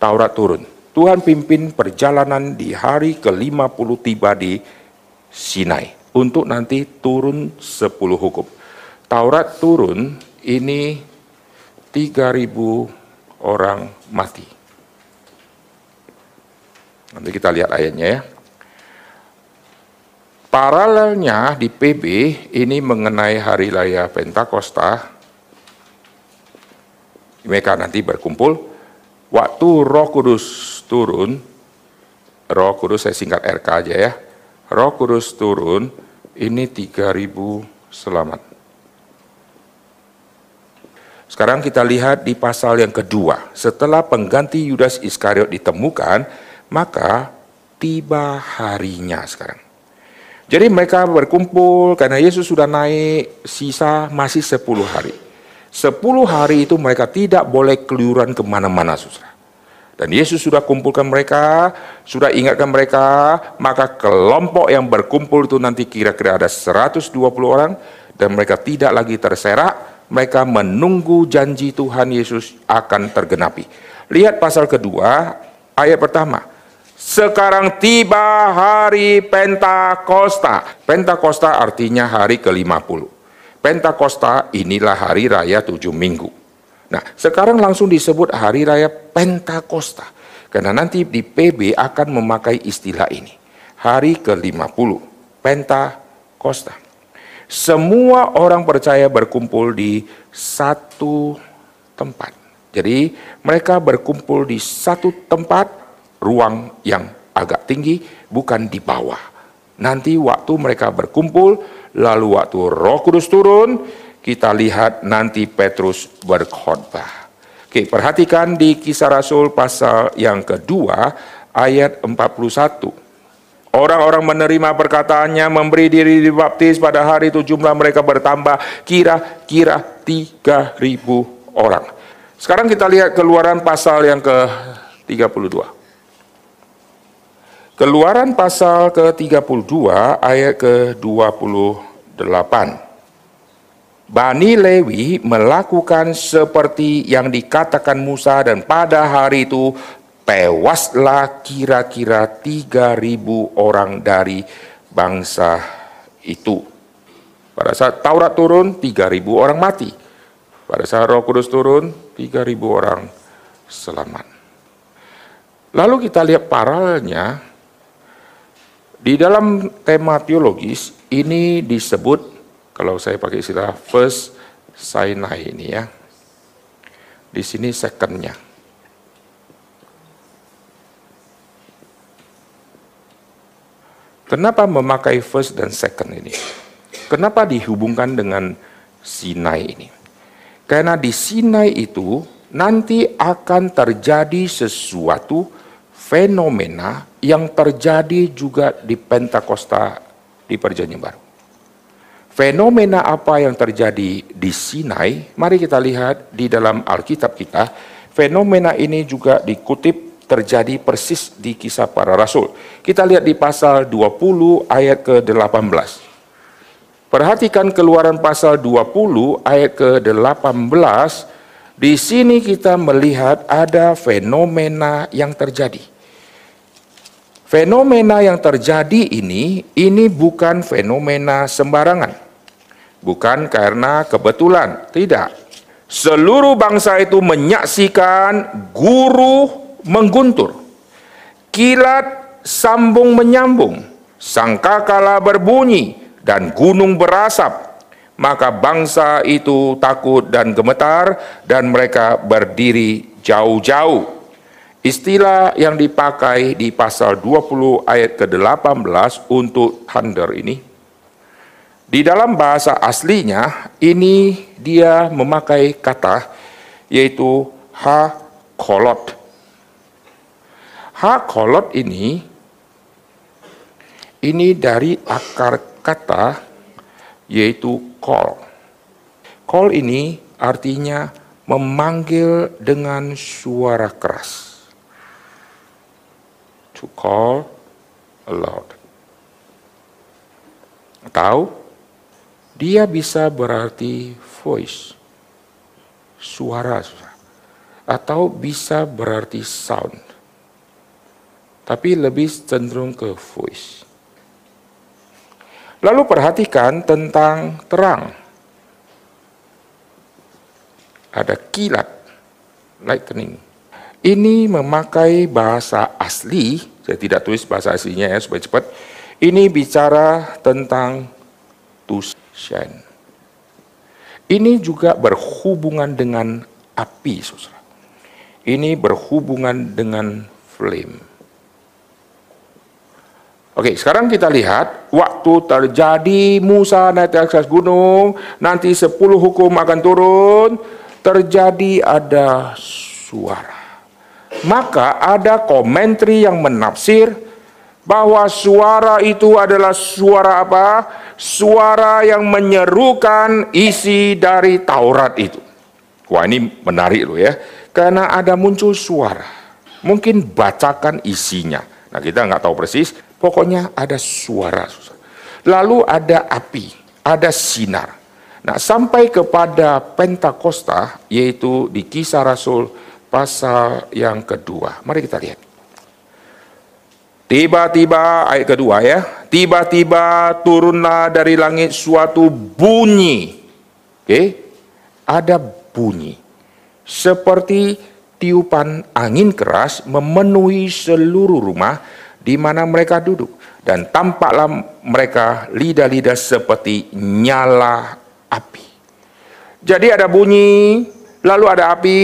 Speaker 1: Taurat turun. Tuhan pimpin perjalanan di hari ke-50 tiba di Sinai untuk nanti turun 10 hukum. Taurat turun ini 3000 orang mati. Nanti kita lihat ayatnya ya. Paralelnya di PB ini mengenai hari raya Pentakosta. Mereka nanti berkumpul. Waktu Roh Kudus turun, Roh Kudus saya singkat RK aja ya Roh Kudus turun, ini 3000 selamat. Sekarang kita lihat di pasal yang kedua. Setelah pengganti Yudas Iskariot ditemukan, maka tiba harinya sekarang. Jadi mereka berkumpul karena Yesus sudah naik sisa masih 10 hari. 10 hari itu mereka tidak boleh keluaran ke mana-mana, saudara. Dan Yesus sudah kumpulkan mereka, sudah ingatkan mereka, maka kelompok yang berkumpul itu nanti kira-kira ada 120 orang, dan mereka tidak lagi terserak, mereka menunggu janji Tuhan Yesus akan tergenapi. Lihat pasal kedua, ayat pertama. Sekarang tiba hari Pentakosta. Pentakosta artinya hari ke-50. Pentakosta inilah hari raya tujuh minggu. Nah, sekarang langsung disebut hari raya Pentakosta. Karena nanti di PB akan memakai istilah ini. Hari ke-50, Pentakosta. Semua orang percaya berkumpul di satu tempat. Jadi mereka berkumpul di satu tempat, ruang yang agak tinggi, bukan di bawah. Nanti waktu mereka berkumpul, lalu waktu roh kudus turun, kita lihat nanti Petrus berkhotbah. Oke, perhatikan di kisah Rasul pasal yang kedua ayat 41. Orang-orang menerima perkataannya, memberi diri dibaptis pada hari itu jumlah mereka bertambah kira-kira 3000 orang. Sekarang kita lihat keluaran pasal yang ke-32. Keluaran pasal ke-32 ayat ke-28. Bani Lewi melakukan seperti yang dikatakan Musa dan pada hari itu tewaslah kira-kira 3000 orang dari bangsa itu. Pada saat Taurat turun 3000 orang mati. Pada saat Roh Kudus turun 3000 orang selamat. Lalu kita lihat paralelnya di dalam tema teologis ini disebut kalau saya pakai istilah first Sinai ini ya. Di sini secondnya. Kenapa memakai first dan second ini? Kenapa dihubungkan dengan Sinai ini? Karena di Sinai itu nanti akan terjadi sesuatu fenomena yang terjadi juga di Pentakosta di Perjanjian Baru. Fenomena apa yang terjadi di Sinai, mari kita lihat di dalam Alkitab kita, fenomena ini juga dikutip terjadi persis di kisah para rasul. Kita lihat di pasal 20 ayat ke-18. Perhatikan keluaran pasal 20 ayat ke-18, di sini kita melihat ada fenomena yang terjadi. Fenomena yang terjadi ini, ini bukan fenomena sembarangan. Bukan karena kebetulan, tidak. Seluruh bangsa itu menyaksikan guru mengguntur. Kilat sambung menyambung, sangkakala berbunyi, dan gunung berasap. Maka bangsa itu takut dan gemetar, dan mereka berdiri jauh-jauh Istilah yang dipakai di pasal 20 ayat ke-18 untuk thunder ini, di dalam bahasa aslinya ini dia memakai kata yaitu ha kolot. Ha kolot ini ini dari akar kata yaitu call. Call ini artinya memanggil dengan suara keras to call aloud. Atau dia bisa berarti voice, suara, atau bisa berarti sound. Tapi lebih cenderung ke voice. Lalu perhatikan tentang terang. Ada kilat, lightning. Ini memakai bahasa asli saya tidak tulis bahasa aslinya ya supaya cepat. Ini bicara tentang tushen. Ini juga berhubungan dengan api, saudara. Ini berhubungan dengan flame. Oke, sekarang kita lihat waktu terjadi Musa naik ke atas gunung, nanti sepuluh hukum akan turun, terjadi ada suara maka ada komentari yang menafsir bahwa suara itu adalah suara apa? Suara yang menyerukan isi dari Taurat itu. Wah ini menarik loh ya, karena ada muncul suara. Mungkin bacakan isinya. Nah kita nggak tahu persis, pokoknya ada suara. Lalu ada api, ada sinar. Nah sampai kepada Pentakosta, yaitu di kisah Rasul pasal yang kedua. Mari kita lihat. Tiba-tiba ayat kedua ya, tiba-tiba turunlah dari langit suatu bunyi. Oke, ada bunyi. Seperti tiupan angin keras memenuhi seluruh rumah di mana mereka duduk. Dan tampaklah mereka lidah-lidah seperti nyala api. Jadi ada bunyi, lalu ada api,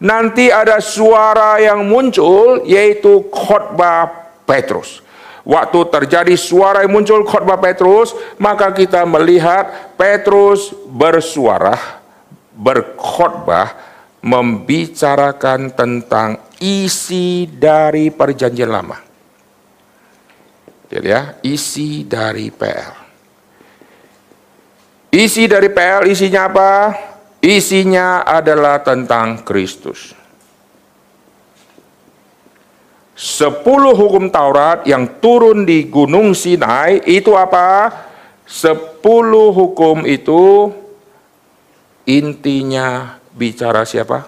Speaker 1: nanti ada suara yang muncul yaitu khotbah Petrus. Waktu terjadi suara yang muncul khotbah Petrus, maka kita melihat Petrus bersuara, berkhotbah, membicarakan tentang isi dari perjanjian lama. Jadi ya, isi dari PL. Isi dari PL isinya apa? Isinya adalah tentang Kristus. Sepuluh hukum Taurat yang turun di Gunung Sinai itu apa? Sepuluh hukum itu intinya bicara siapa?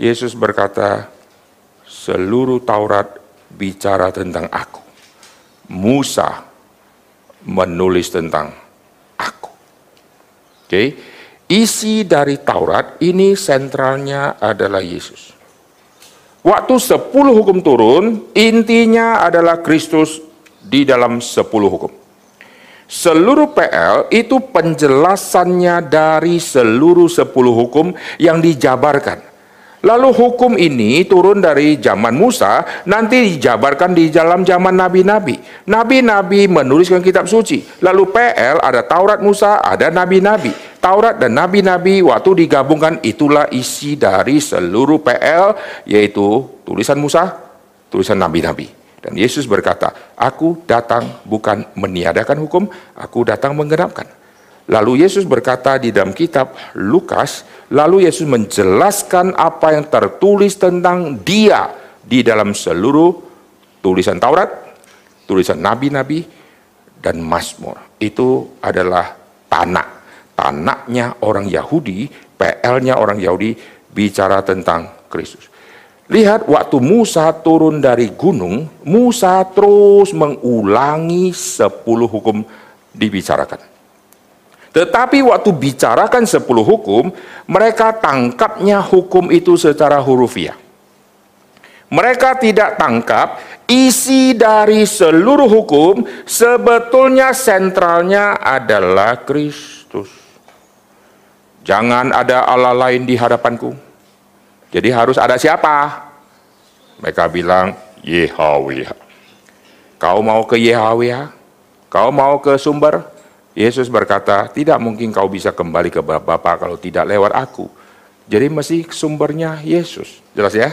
Speaker 1: Yesus berkata, seluruh Taurat bicara tentang aku. Musa menulis tentang Oke. Isi dari Taurat ini sentralnya adalah Yesus. Waktu sepuluh hukum turun, intinya adalah Kristus di dalam sepuluh hukum. Seluruh PL itu penjelasannya dari seluruh sepuluh hukum yang dijabarkan. Lalu hukum ini turun dari zaman Musa, nanti dijabarkan di dalam zaman nabi-nabi. Nabi-nabi menuliskan kitab suci. Lalu PL ada Taurat Musa, ada nabi-nabi. Taurat dan nabi-nabi waktu digabungkan itulah isi dari seluruh PL yaitu tulisan Musa, tulisan nabi-nabi. Dan Yesus berkata, "Aku datang bukan meniadakan hukum, aku datang menggenapkan." Lalu Yesus berkata di dalam kitab Lukas, lalu Yesus menjelaskan apa yang tertulis tentang Dia di dalam seluruh tulisan Taurat, tulisan nabi-nabi, dan Mazmur. Itu adalah tanah. Tanahnya orang Yahudi, PL-nya orang Yahudi bicara tentang Kristus. Lihat waktu Musa turun dari gunung, Musa terus mengulangi sepuluh hukum dibicarakan. Tetapi waktu bicarakan sepuluh hukum, mereka tangkapnya hukum itu secara hurufiah. Mereka tidak tangkap isi dari seluruh hukum sebetulnya sentralnya adalah Kristus. Jangan ada Allah lain di hadapanku. Jadi harus ada siapa? Mereka bilang Yahweh. Kau mau ke Yahweh? Kau mau ke sumber? Yesus berkata, tidak mungkin kau bisa kembali ke Bapa kalau tidak lewat aku. Jadi mesti sumbernya Yesus. Jelas ya?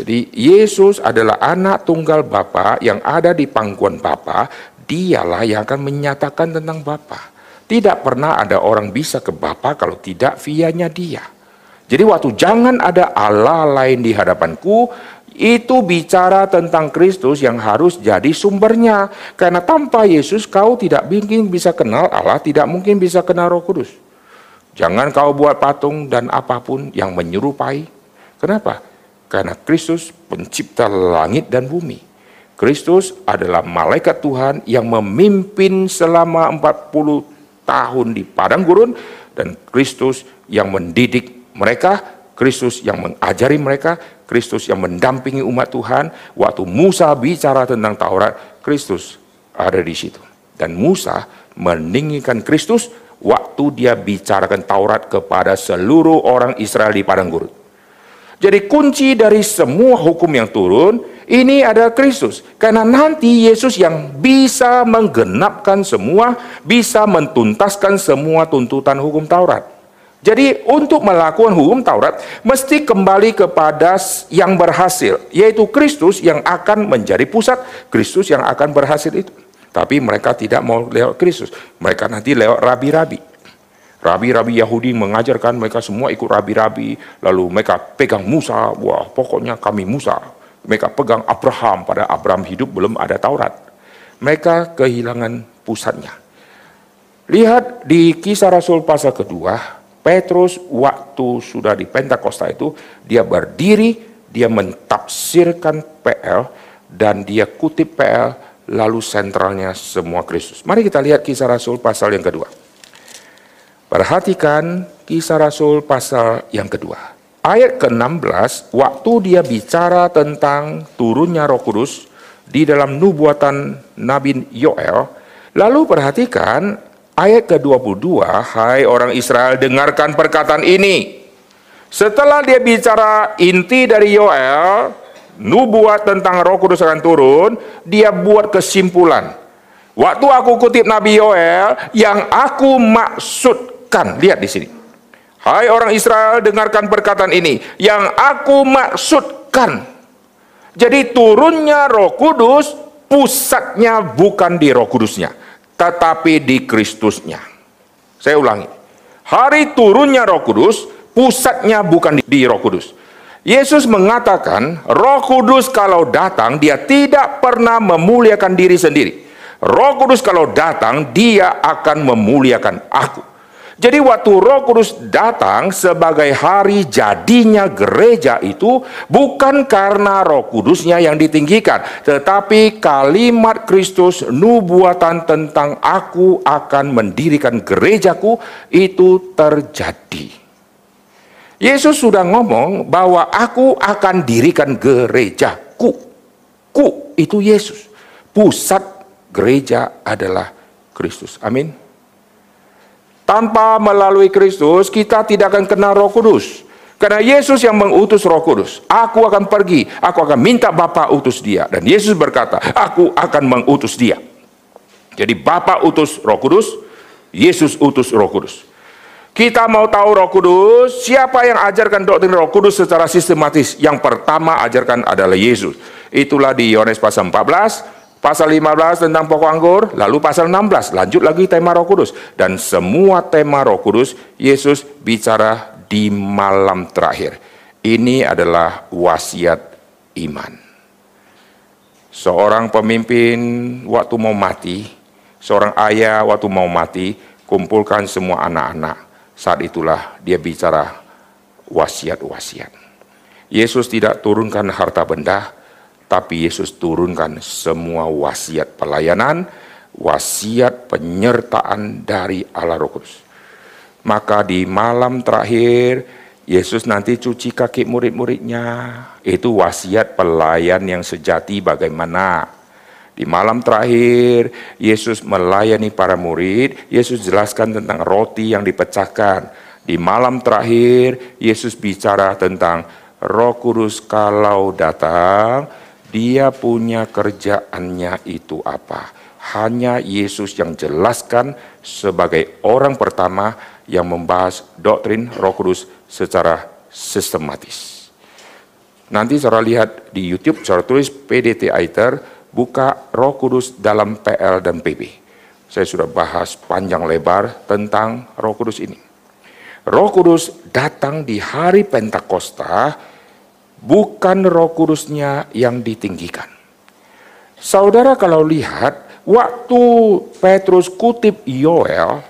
Speaker 1: Jadi Yesus adalah anak tunggal Bapa yang ada di pangkuan Bapa, dialah yang akan menyatakan tentang Bapa. Tidak pernah ada orang bisa ke Bapa kalau tidak vianya dia. Jadi waktu jangan ada Allah lain di hadapanku, itu bicara tentang Kristus yang harus jadi sumbernya. Karena tanpa Yesus kau tidak mungkin bisa kenal Allah, tidak mungkin bisa kenal Roh Kudus. Jangan kau buat patung dan apa pun yang menyerupai. Kenapa? Karena Kristus pencipta langit dan bumi. Kristus adalah malaikat Tuhan yang memimpin selama 40 tahun di padang gurun dan Kristus yang mendidik mereka Kristus yang mengajari mereka, Kristus yang mendampingi umat Tuhan. Waktu Musa bicara tentang Taurat, Kristus ada di situ. Dan Musa meninggikan Kristus waktu dia bicarakan Taurat kepada seluruh orang Israel di padang gurun. Jadi kunci dari semua hukum yang turun ini adalah Kristus. Karena nanti Yesus yang bisa menggenapkan semua, bisa mentuntaskan semua tuntutan hukum Taurat. Jadi untuk melakukan hukum Taurat mesti kembali kepada yang berhasil, yaitu Kristus yang akan menjadi pusat, Kristus yang akan berhasil itu. Tapi mereka tidak mau lewat Kristus, mereka nanti lewat rabi-rabi. Rabi-rabi Yahudi mengajarkan mereka semua ikut rabi-rabi, lalu mereka pegang Musa, wah pokoknya kami Musa. Mereka pegang Abraham, pada Abraham hidup belum ada Taurat. Mereka kehilangan pusatnya. Lihat di kisah Rasul pasal kedua, Petrus waktu sudah di Pentakosta itu, dia berdiri, dia mentafsirkan PL, dan dia kutip PL, lalu sentralnya semua Kristus. Mari kita lihat kisah Rasul pasal yang kedua. Perhatikan kisah Rasul pasal yang kedua. Ayat ke-16, waktu dia bicara tentang turunnya roh kudus di dalam nubuatan Nabi Yoel, lalu perhatikan Ayat ke-22, hai orang Israel dengarkan perkataan ini. Setelah dia bicara inti dari Yoel, nubuat tentang roh kudus akan turun, dia buat kesimpulan. Waktu aku kutip Nabi Yoel, yang aku maksudkan, lihat di sini. Hai orang Israel dengarkan perkataan ini, yang aku maksudkan. Jadi turunnya roh kudus, pusatnya bukan di roh kudusnya tetapi di Kristusnya. Saya ulangi. Hari turunnya Roh Kudus, pusatnya bukan di, Roh Kudus. Yesus mengatakan, Roh Kudus kalau datang, dia tidak pernah memuliakan diri sendiri. Roh Kudus kalau datang, dia akan memuliakan aku. Jadi waktu Roh Kudus datang sebagai hari jadinya gereja itu bukan karena Roh Kudusnya yang ditinggikan, tetapi kalimat Kristus nubuatan tentang aku akan mendirikan gerejaku itu terjadi. Yesus sudah ngomong bahwa aku akan dirikan gerejaku. Ku itu Yesus. Pusat gereja adalah Kristus. Amin. Tanpa melalui Kristus, kita tidak akan kenal roh kudus. Karena Yesus yang mengutus roh kudus. Aku akan pergi, aku akan minta Bapa utus dia. Dan Yesus berkata, aku akan mengutus dia. Jadi Bapa utus roh kudus, Yesus utus roh kudus. Kita mau tahu Roh Kudus, siapa yang ajarkan doktrin Roh Kudus secara sistematis? Yang pertama ajarkan adalah Yesus. Itulah di Yohanes pasal 14, pasal 15 tentang pokok anggur, lalu pasal 16 lanjut lagi tema Roh Kudus dan semua tema Roh Kudus Yesus bicara di malam terakhir. Ini adalah wasiat iman. Seorang pemimpin waktu mau mati, seorang ayah waktu mau mati, kumpulkan semua anak-anak. Saat itulah dia bicara wasiat-wasiat. Yesus tidak turunkan harta benda, tapi Yesus turunkan semua wasiat pelayanan, wasiat penyertaan dari Allah Roh Kudus. Maka di malam terakhir, Yesus nanti cuci kaki murid-muridnya. Itu wasiat pelayan yang sejati bagaimana di malam terakhir, Yesus melayani para murid. Yesus jelaskan tentang roti yang dipecahkan. Di malam terakhir, Yesus bicara tentang Roh Kudus kalau datang, dia punya kerjaannya itu apa. Hanya Yesus yang jelaskan sebagai orang pertama yang membahas doktrin Roh Kudus secara sistematis. Nanti saudara lihat di YouTube, saudara tulis PDT Aiter, buka Roh Kudus dalam PL dan PB. Saya sudah bahas panjang lebar tentang Roh Kudus ini. Roh Kudus datang di hari Pentakosta, bukan Roh Kudusnya yang ditinggikan. Saudara kalau lihat, waktu Petrus kutip Yoel,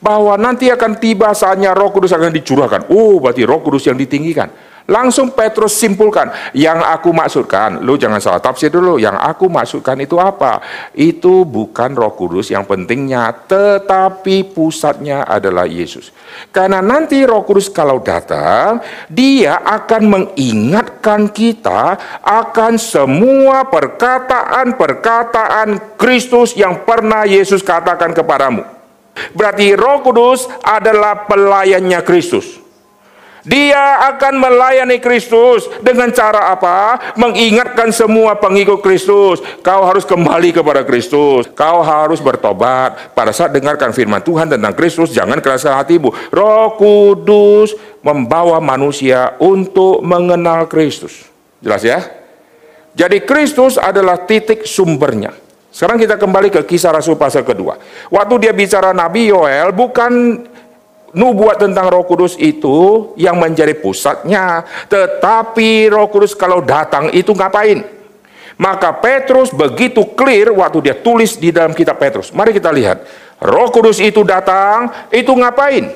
Speaker 1: bahwa nanti akan tiba saatnya Roh Kudus akan dicurahkan. Oh, berarti Roh Kudus yang ditinggikan. Langsung Petrus simpulkan, yang aku maksudkan, lu jangan salah tafsir dulu, yang aku maksudkan itu apa? Itu bukan roh kudus yang pentingnya, tetapi pusatnya adalah Yesus. Karena nanti roh kudus kalau datang, dia akan mengingatkan kita akan semua perkataan-perkataan Kristus yang pernah Yesus katakan kepadamu. Berarti roh kudus adalah pelayannya Kristus. Dia akan melayani Kristus dengan cara apa? Mengingatkan semua pengikut Kristus. Kau harus kembali kepada Kristus. Kau harus bertobat. Pada saat dengarkan firman Tuhan tentang Kristus, jangan keraskan hatimu. Roh Kudus membawa manusia untuk mengenal Kristus. Jelas ya? Jadi Kristus adalah titik sumbernya. Sekarang kita kembali ke kisah Rasul pasal kedua. Waktu dia bicara Nabi Yoel, bukan nubuat tentang Roh Kudus itu yang menjadi pusatnya, tetapi Roh Kudus kalau datang itu ngapain? Maka Petrus begitu clear waktu dia tulis di dalam kitab Petrus. Mari kita lihat. Roh Kudus itu datang, itu ngapain?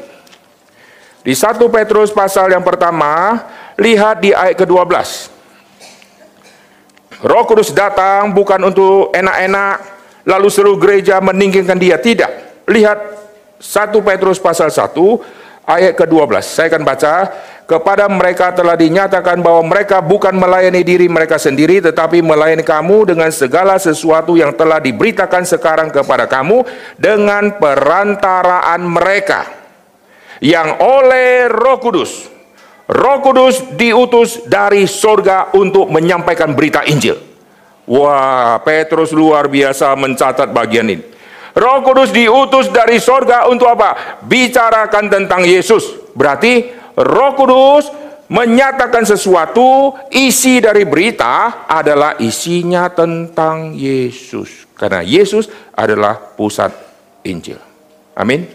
Speaker 1: Di 1 Petrus pasal yang pertama, lihat di ayat ke-12. Roh Kudus datang bukan untuk enak-enak, lalu seluruh gereja meninggikan dia. Tidak. Lihat 1 Petrus pasal 1 ayat ke-12. Saya akan baca, kepada mereka telah dinyatakan bahwa mereka bukan melayani diri mereka sendiri tetapi melayani kamu dengan segala sesuatu yang telah diberitakan sekarang kepada kamu dengan perantaraan mereka yang oleh Roh Kudus. Roh Kudus diutus dari sorga untuk menyampaikan berita Injil. Wah, Petrus luar biasa mencatat bagian ini. Roh Kudus diutus dari sorga untuk apa? Bicarakan tentang Yesus. Berarti Roh Kudus menyatakan sesuatu, isi dari berita adalah isinya tentang Yesus. Karena Yesus adalah pusat Injil. Amin.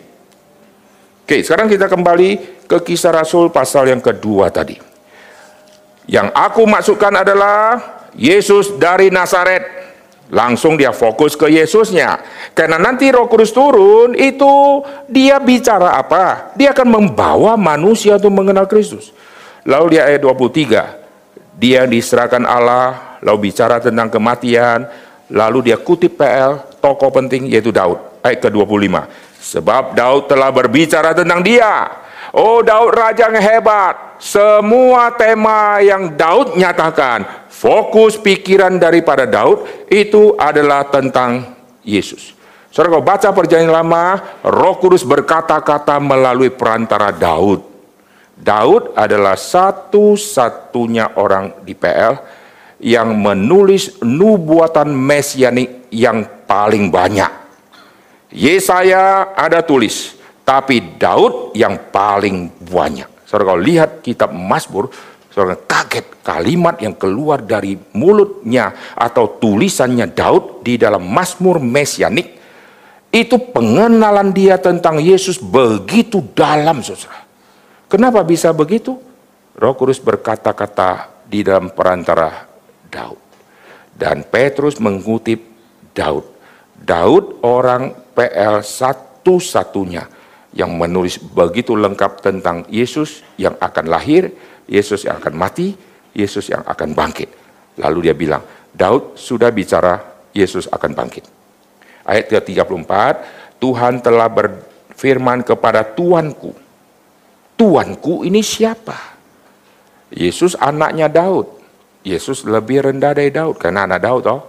Speaker 1: Oke, sekarang kita kembali ke kisah Rasul pasal yang kedua tadi. Yang aku maksudkan adalah Yesus dari Nazaret Langsung dia fokus ke Yesusnya. Karena nanti roh kudus turun, itu dia bicara apa? Dia akan membawa manusia untuk mengenal Kristus. Lalu di ayat 23, dia diserahkan Allah, lalu bicara tentang kematian, lalu dia kutip PL, tokoh penting yaitu Daud. Ayat ke-25. Sebab Daud telah berbicara tentang dia. Oh Daud raja yang hebat. Semua tema yang Daud nyatakan fokus pikiran daripada Daud itu adalah tentang Yesus. Saudara kalau baca perjanjian lama, roh kudus berkata-kata melalui perantara Daud. Daud adalah satu-satunya orang di PL yang menulis nubuatan mesianik yang paling banyak. Yesaya ada tulis, Tapi Daud yang paling banyak. Saudara kalau lihat kitab Mazmur, saudara kaget kalimat yang keluar dari mulutnya atau tulisannya Daud di dalam Mazmur Mesianik itu pengenalan dia tentang Yesus begitu dalam, saudara. Kenapa bisa begitu? Roh Kudus berkata-kata di dalam perantara Daud. Dan Petrus mengutip Daud. Daud orang PL satu-satunya yang menulis begitu lengkap tentang Yesus yang akan lahir, Yesus yang akan mati, Yesus yang akan bangkit. Lalu dia bilang, Daud sudah bicara Yesus akan bangkit. Ayat ke-34, Tuhan telah berfirman kepada Tuanku. Tuanku ini siapa? Yesus anaknya Daud. Yesus lebih rendah dari Daud karena anak Daud toh.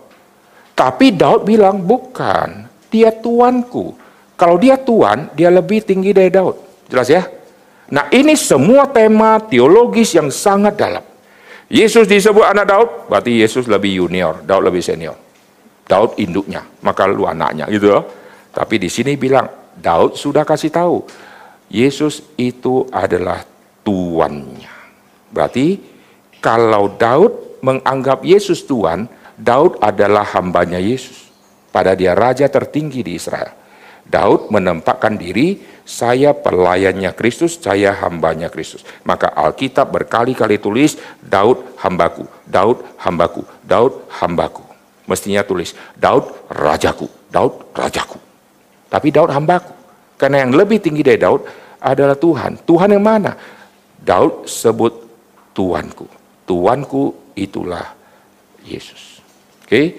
Speaker 1: Tapi Daud bilang bukan, dia tuanku. Kalau dia tuan, dia lebih tinggi dari Daud. Jelas ya? Nah ini semua tema teologis yang sangat dalam. Yesus disebut anak Daud, berarti Yesus lebih junior, Daud lebih senior. Daud induknya, maka lu anaknya gitu loh. Tapi di sini bilang, Daud sudah kasih tahu, Yesus itu adalah tuannya. Berarti kalau Daud menganggap Yesus Tuhan, Daud adalah hambanya Yesus. Pada dia raja tertinggi di Israel. Daud menempatkan diri, saya pelayannya Kristus, saya hambanya Kristus. Maka Alkitab berkali-kali tulis, Daud hambaku, Daud hambaku, Daud hambaku. Mestinya tulis, Daud rajaku, Daud rajaku. Tapi Daud hambaku. Karena yang lebih tinggi dari Daud adalah Tuhan. Tuhan yang mana? Daud sebut Tuanku. Tuanku itulah Yesus. Oke.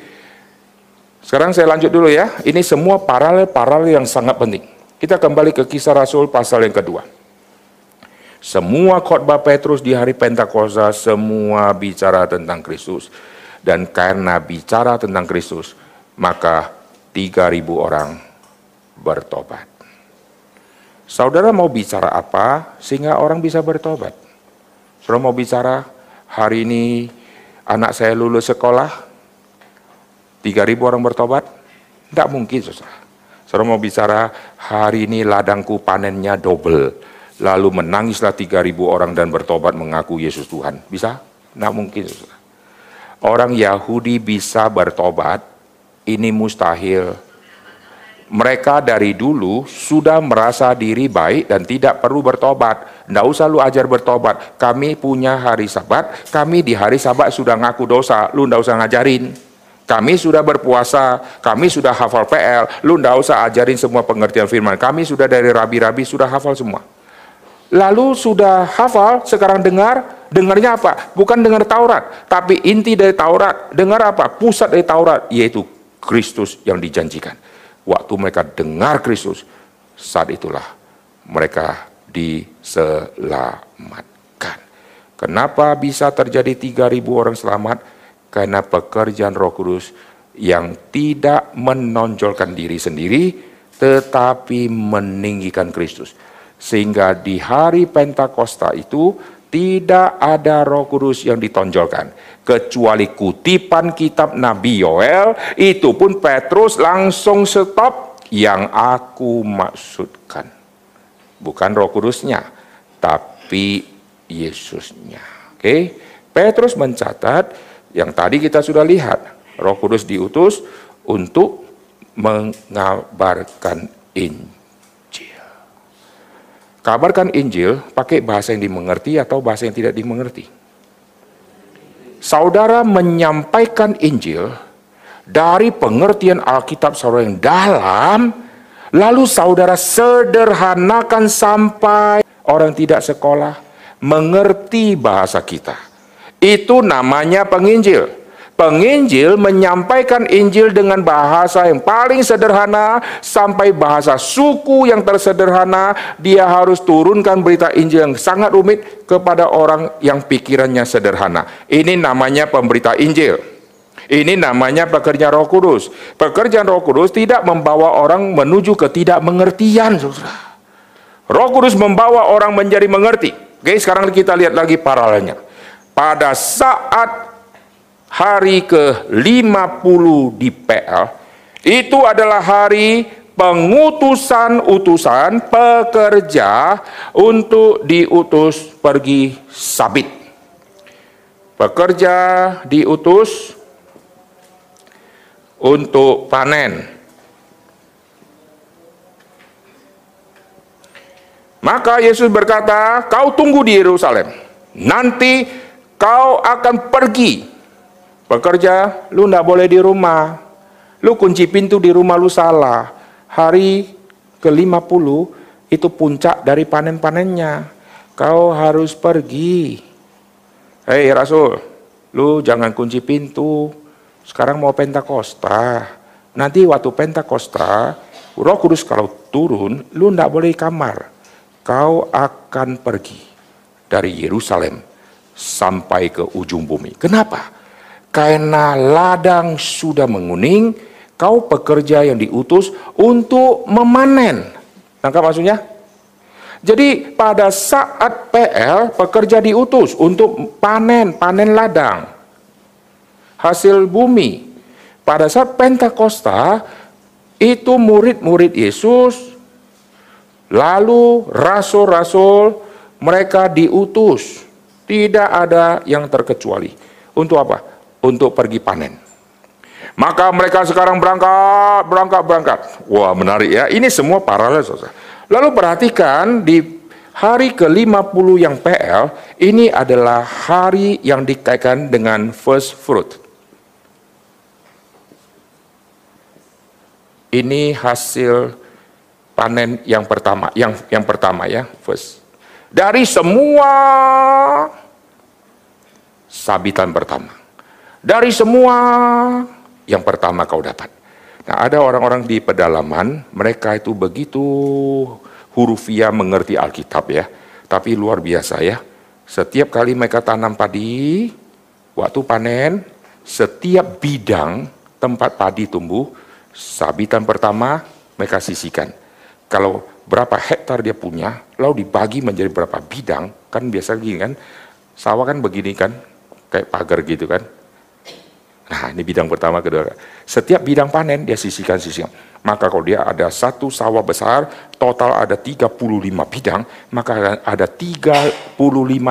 Speaker 1: Sekarang saya lanjut dulu ya. Ini semua paralel-paralel yang sangat penting. Kita kembali ke kisah Rasul pasal yang kedua. Semua khotbah Petrus di hari Pentakosta semua bicara tentang Kristus. Dan karena bicara tentang Kristus, maka 3000 orang bertobat. Saudara mau bicara apa sehingga orang bisa bertobat? Saudara mau bicara hari ini anak saya lulus sekolah, 3000 orang bertobat? Tidak mungkin, saudara. Saudara mau bicara hari ini ladangku panennya double, lalu menangislah 3000 orang dan bertobat mengaku Yesus Tuhan. Bisa? Tidak mungkin. Orang Yahudi bisa bertobat, ini mustahil mereka dari dulu sudah merasa diri baik dan tidak perlu bertobat. Tidak usah lu ajar bertobat. Kami punya hari sabat, kami di hari sabat sudah ngaku dosa, lu tidak usah ngajarin. Kami sudah berpuasa, kami sudah hafal PL, lu tidak usah ajarin semua pengertian firman. Kami sudah dari rabi-rabi, sudah hafal semua. Lalu sudah hafal, sekarang dengar, dengarnya apa? Bukan dengar Taurat, tapi inti dari Taurat. Dengar apa? Pusat dari Taurat, yaitu Kristus yang dijanjikan waktu mereka dengar Kristus, saat itulah mereka diselamatkan. Kenapa bisa terjadi 3000 orang selamat? Karena pekerjaan Roh Kudus yang tidak menonjolkan diri sendiri tetapi meninggikan Kristus. Sehingga di hari Pentakosta itu tidak ada Roh Kudus yang ditonjolkan kecuali kutipan kitab Nabi Yoel itu pun Petrus langsung stop yang aku maksudkan. Bukan Roh Kudusnya tapi Yesusnya. Oke? Petrus mencatat yang tadi kita sudah lihat Roh Kudus diutus untuk mengabarkan Injil Kabarkan Injil pakai bahasa yang dimengerti atau bahasa yang tidak dimengerti. Saudara menyampaikan Injil dari pengertian Alkitab saudara yang dalam, lalu saudara sederhanakan sampai orang tidak sekolah mengerti bahasa kita. Itu namanya penginjil. Penginjil menyampaikan Injil dengan bahasa yang paling sederhana sampai bahasa suku yang tersederhana. Dia harus turunkan berita Injil yang sangat rumit kepada orang yang pikirannya sederhana. Ini namanya pemberita Injil. Ini namanya pekerjaan Roh Kudus. Pekerjaan Roh Kudus tidak membawa orang menuju ketidakmengertian, Saudara. Roh Kudus membawa orang menjadi mengerti. Oke, sekarang kita lihat lagi paralelnya. Pada saat hari ke-50 di PL, itu adalah hari pengutusan-utusan pekerja untuk diutus pergi sabit. Pekerja diutus untuk panen. Maka Yesus berkata, "Kau tunggu di Yerusalem. Nanti kau akan pergi. Pekerja, lu ndak boleh di rumah. Lu kunci pintu di rumah lu salah. Hari ke-50 itu puncak dari panen-panennya. Kau harus pergi. Hei Rasul, lu jangan kunci pintu. Sekarang mau Pentakosta. Nanti waktu Pentakosta, Roh Kudus kalau turun, lu ndak boleh kamar. Kau akan pergi dari Yerusalem sampai ke ujung bumi. Kenapa? Karena ladang sudah menguning, kau pekerja yang diutus untuk memanen. Nangkap maksudnya? Jadi pada saat PL, pekerja diutus untuk panen, panen ladang. Hasil bumi. Pada saat Pentakosta, itu murid-murid Yesus, lalu rasul-rasul, mereka diutus. Tidak ada yang terkecuali. Untuk apa? Untuk pergi panen. Maka mereka sekarang berangkat, berangkat, berangkat. Wah menarik ya. Ini semua paralel saudara. Lalu perhatikan di hari ke-50 yang PL, ini adalah hari yang dikaitkan dengan first fruit. Ini hasil panen yang pertama, yang yang pertama ya, first. Dari semua sabitan pertama. Dari semua yang pertama kau dapat. Nah, ada orang-orang di pedalaman, mereka itu begitu hurufiah mengerti Alkitab ya. Tapi luar biasa ya. Setiap kali mereka tanam padi, waktu panen, setiap bidang tempat padi tumbuh, sabitan pertama mereka sisihkan. Kalau berapa hektar dia punya, lalu dibagi menjadi berapa bidang, kan biasa gini kan, sawah kan begini kan, kayak pagar gitu kan. Nah ini bidang pertama, kedua. Setiap bidang panen dia sisihkan-sisihkan. Maka kalau dia ada satu sawah besar, total ada 35 bidang, maka ada 35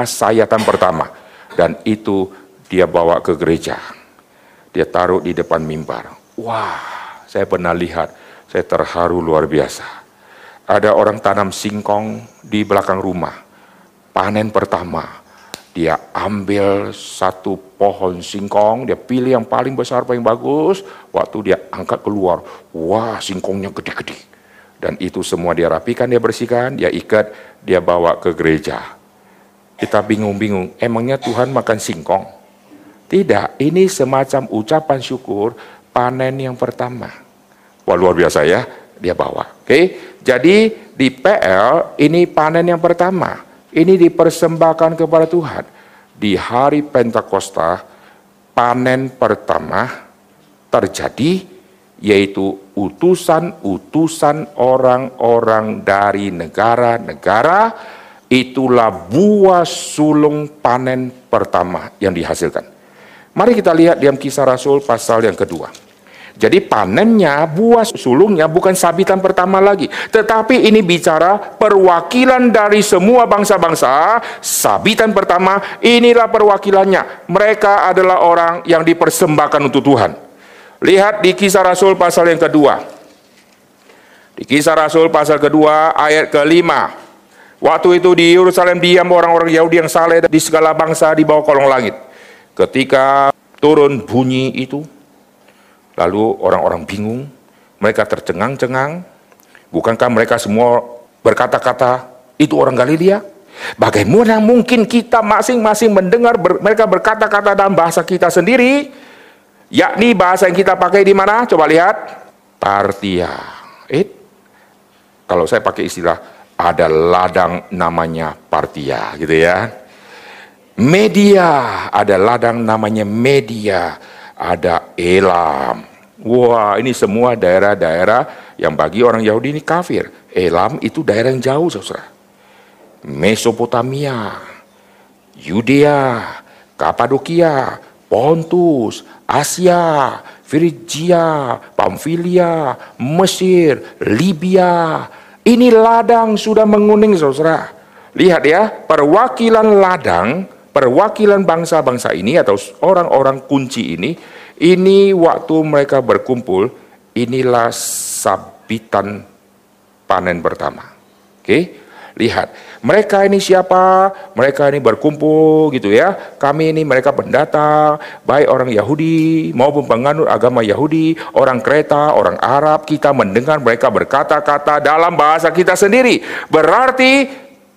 Speaker 1: sayatan pertama. Dan itu dia bawa ke gereja. Dia taruh di depan mimbar. Wah, saya pernah lihat, saya terharu luar biasa. Ada orang tanam singkong di belakang rumah. Panen pertama, dia ambil satu pohon singkong, dia pilih yang paling besar, paling bagus. Waktu dia angkat keluar, wah singkongnya gede-gede. Dan itu semua dia rapikan, dia bersihkan, dia ikat, dia bawa ke gereja. Kita bingung-bingung, emangnya Tuhan makan singkong? Tidak, ini semacam ucapan syukur panen yang pertama. Wah luar biasa ya, dia bawa. Oke, jadi di PL ini panen yang pertama. Ini dipersembahkan kepada Tuhan. Di hari Pentakosta, panen pertama terjadi yaitu utusan-utusan orang-orang dari negara-negara itulah buah sulung panen pertama yang dihasilkan. Mari kita lihat diam kisah Rasul pasal yang kedua. Jadi panennya, buah sulungnya bukan sabitan pertama lagi. Tetapi ini bicara perwakilan dari semua bangsa-bangsa. Sabitan pertama, inilah perwakilannya. Mereka adalah orang yang dipersembahkan untuk Tuhan. Lihat di kisah Rasul pasal yang kedua. Di kisah Rasul pasal kedua ayat kelima. Waktu itu di Yerusalem diam orang-orang Yahudi yang saleh di segala bangsa di bawah kolong langit. Ketika turun bunyi itu, lalu orang-orang bingung, mereka tercengang-cengang. Bukankah mereka semua berkata-kata, itu orang Galilea? Bagaimana mungkin kita masing-masing mendengar ber, mereka berkata-kata dalam bahasa kita sendiri, yakni bahasa yang kita pakai di mana? Coba lihat, Partia. Eh, kalau saya pakai istilah ada ladang namanya Partia, gitu ya. Media, ada ladang namanya media, ada Elam. Wah, ini semua daerah-daerah yang bagi orang Yahudi ini kafir. Elam itu daerah yang jauh, saudara. Mesopotamia, Yudea, Kapadokia, Pontus, Asia, Frigia, Pamfilia, Mesir, Libya. Ini ladang sudah menguning saudara. Lihat ya, perwakilan ladang, perwakilan bangsa-bangsa ini atau orang-orang kunci ini, ini waktu mereka berkumpul, inilah sabitan panen pertama. Oke, lihat mereka ini siapa? Mereka ini berkumpul gitu ya. Kami ini mereka pendatang, baik orang Yahudi maupun penganut agama Yahudi, orang Kreta, orang Arab. Kita mendengar mereka berkata-kata dalam bahasa kita sendiri. Berarti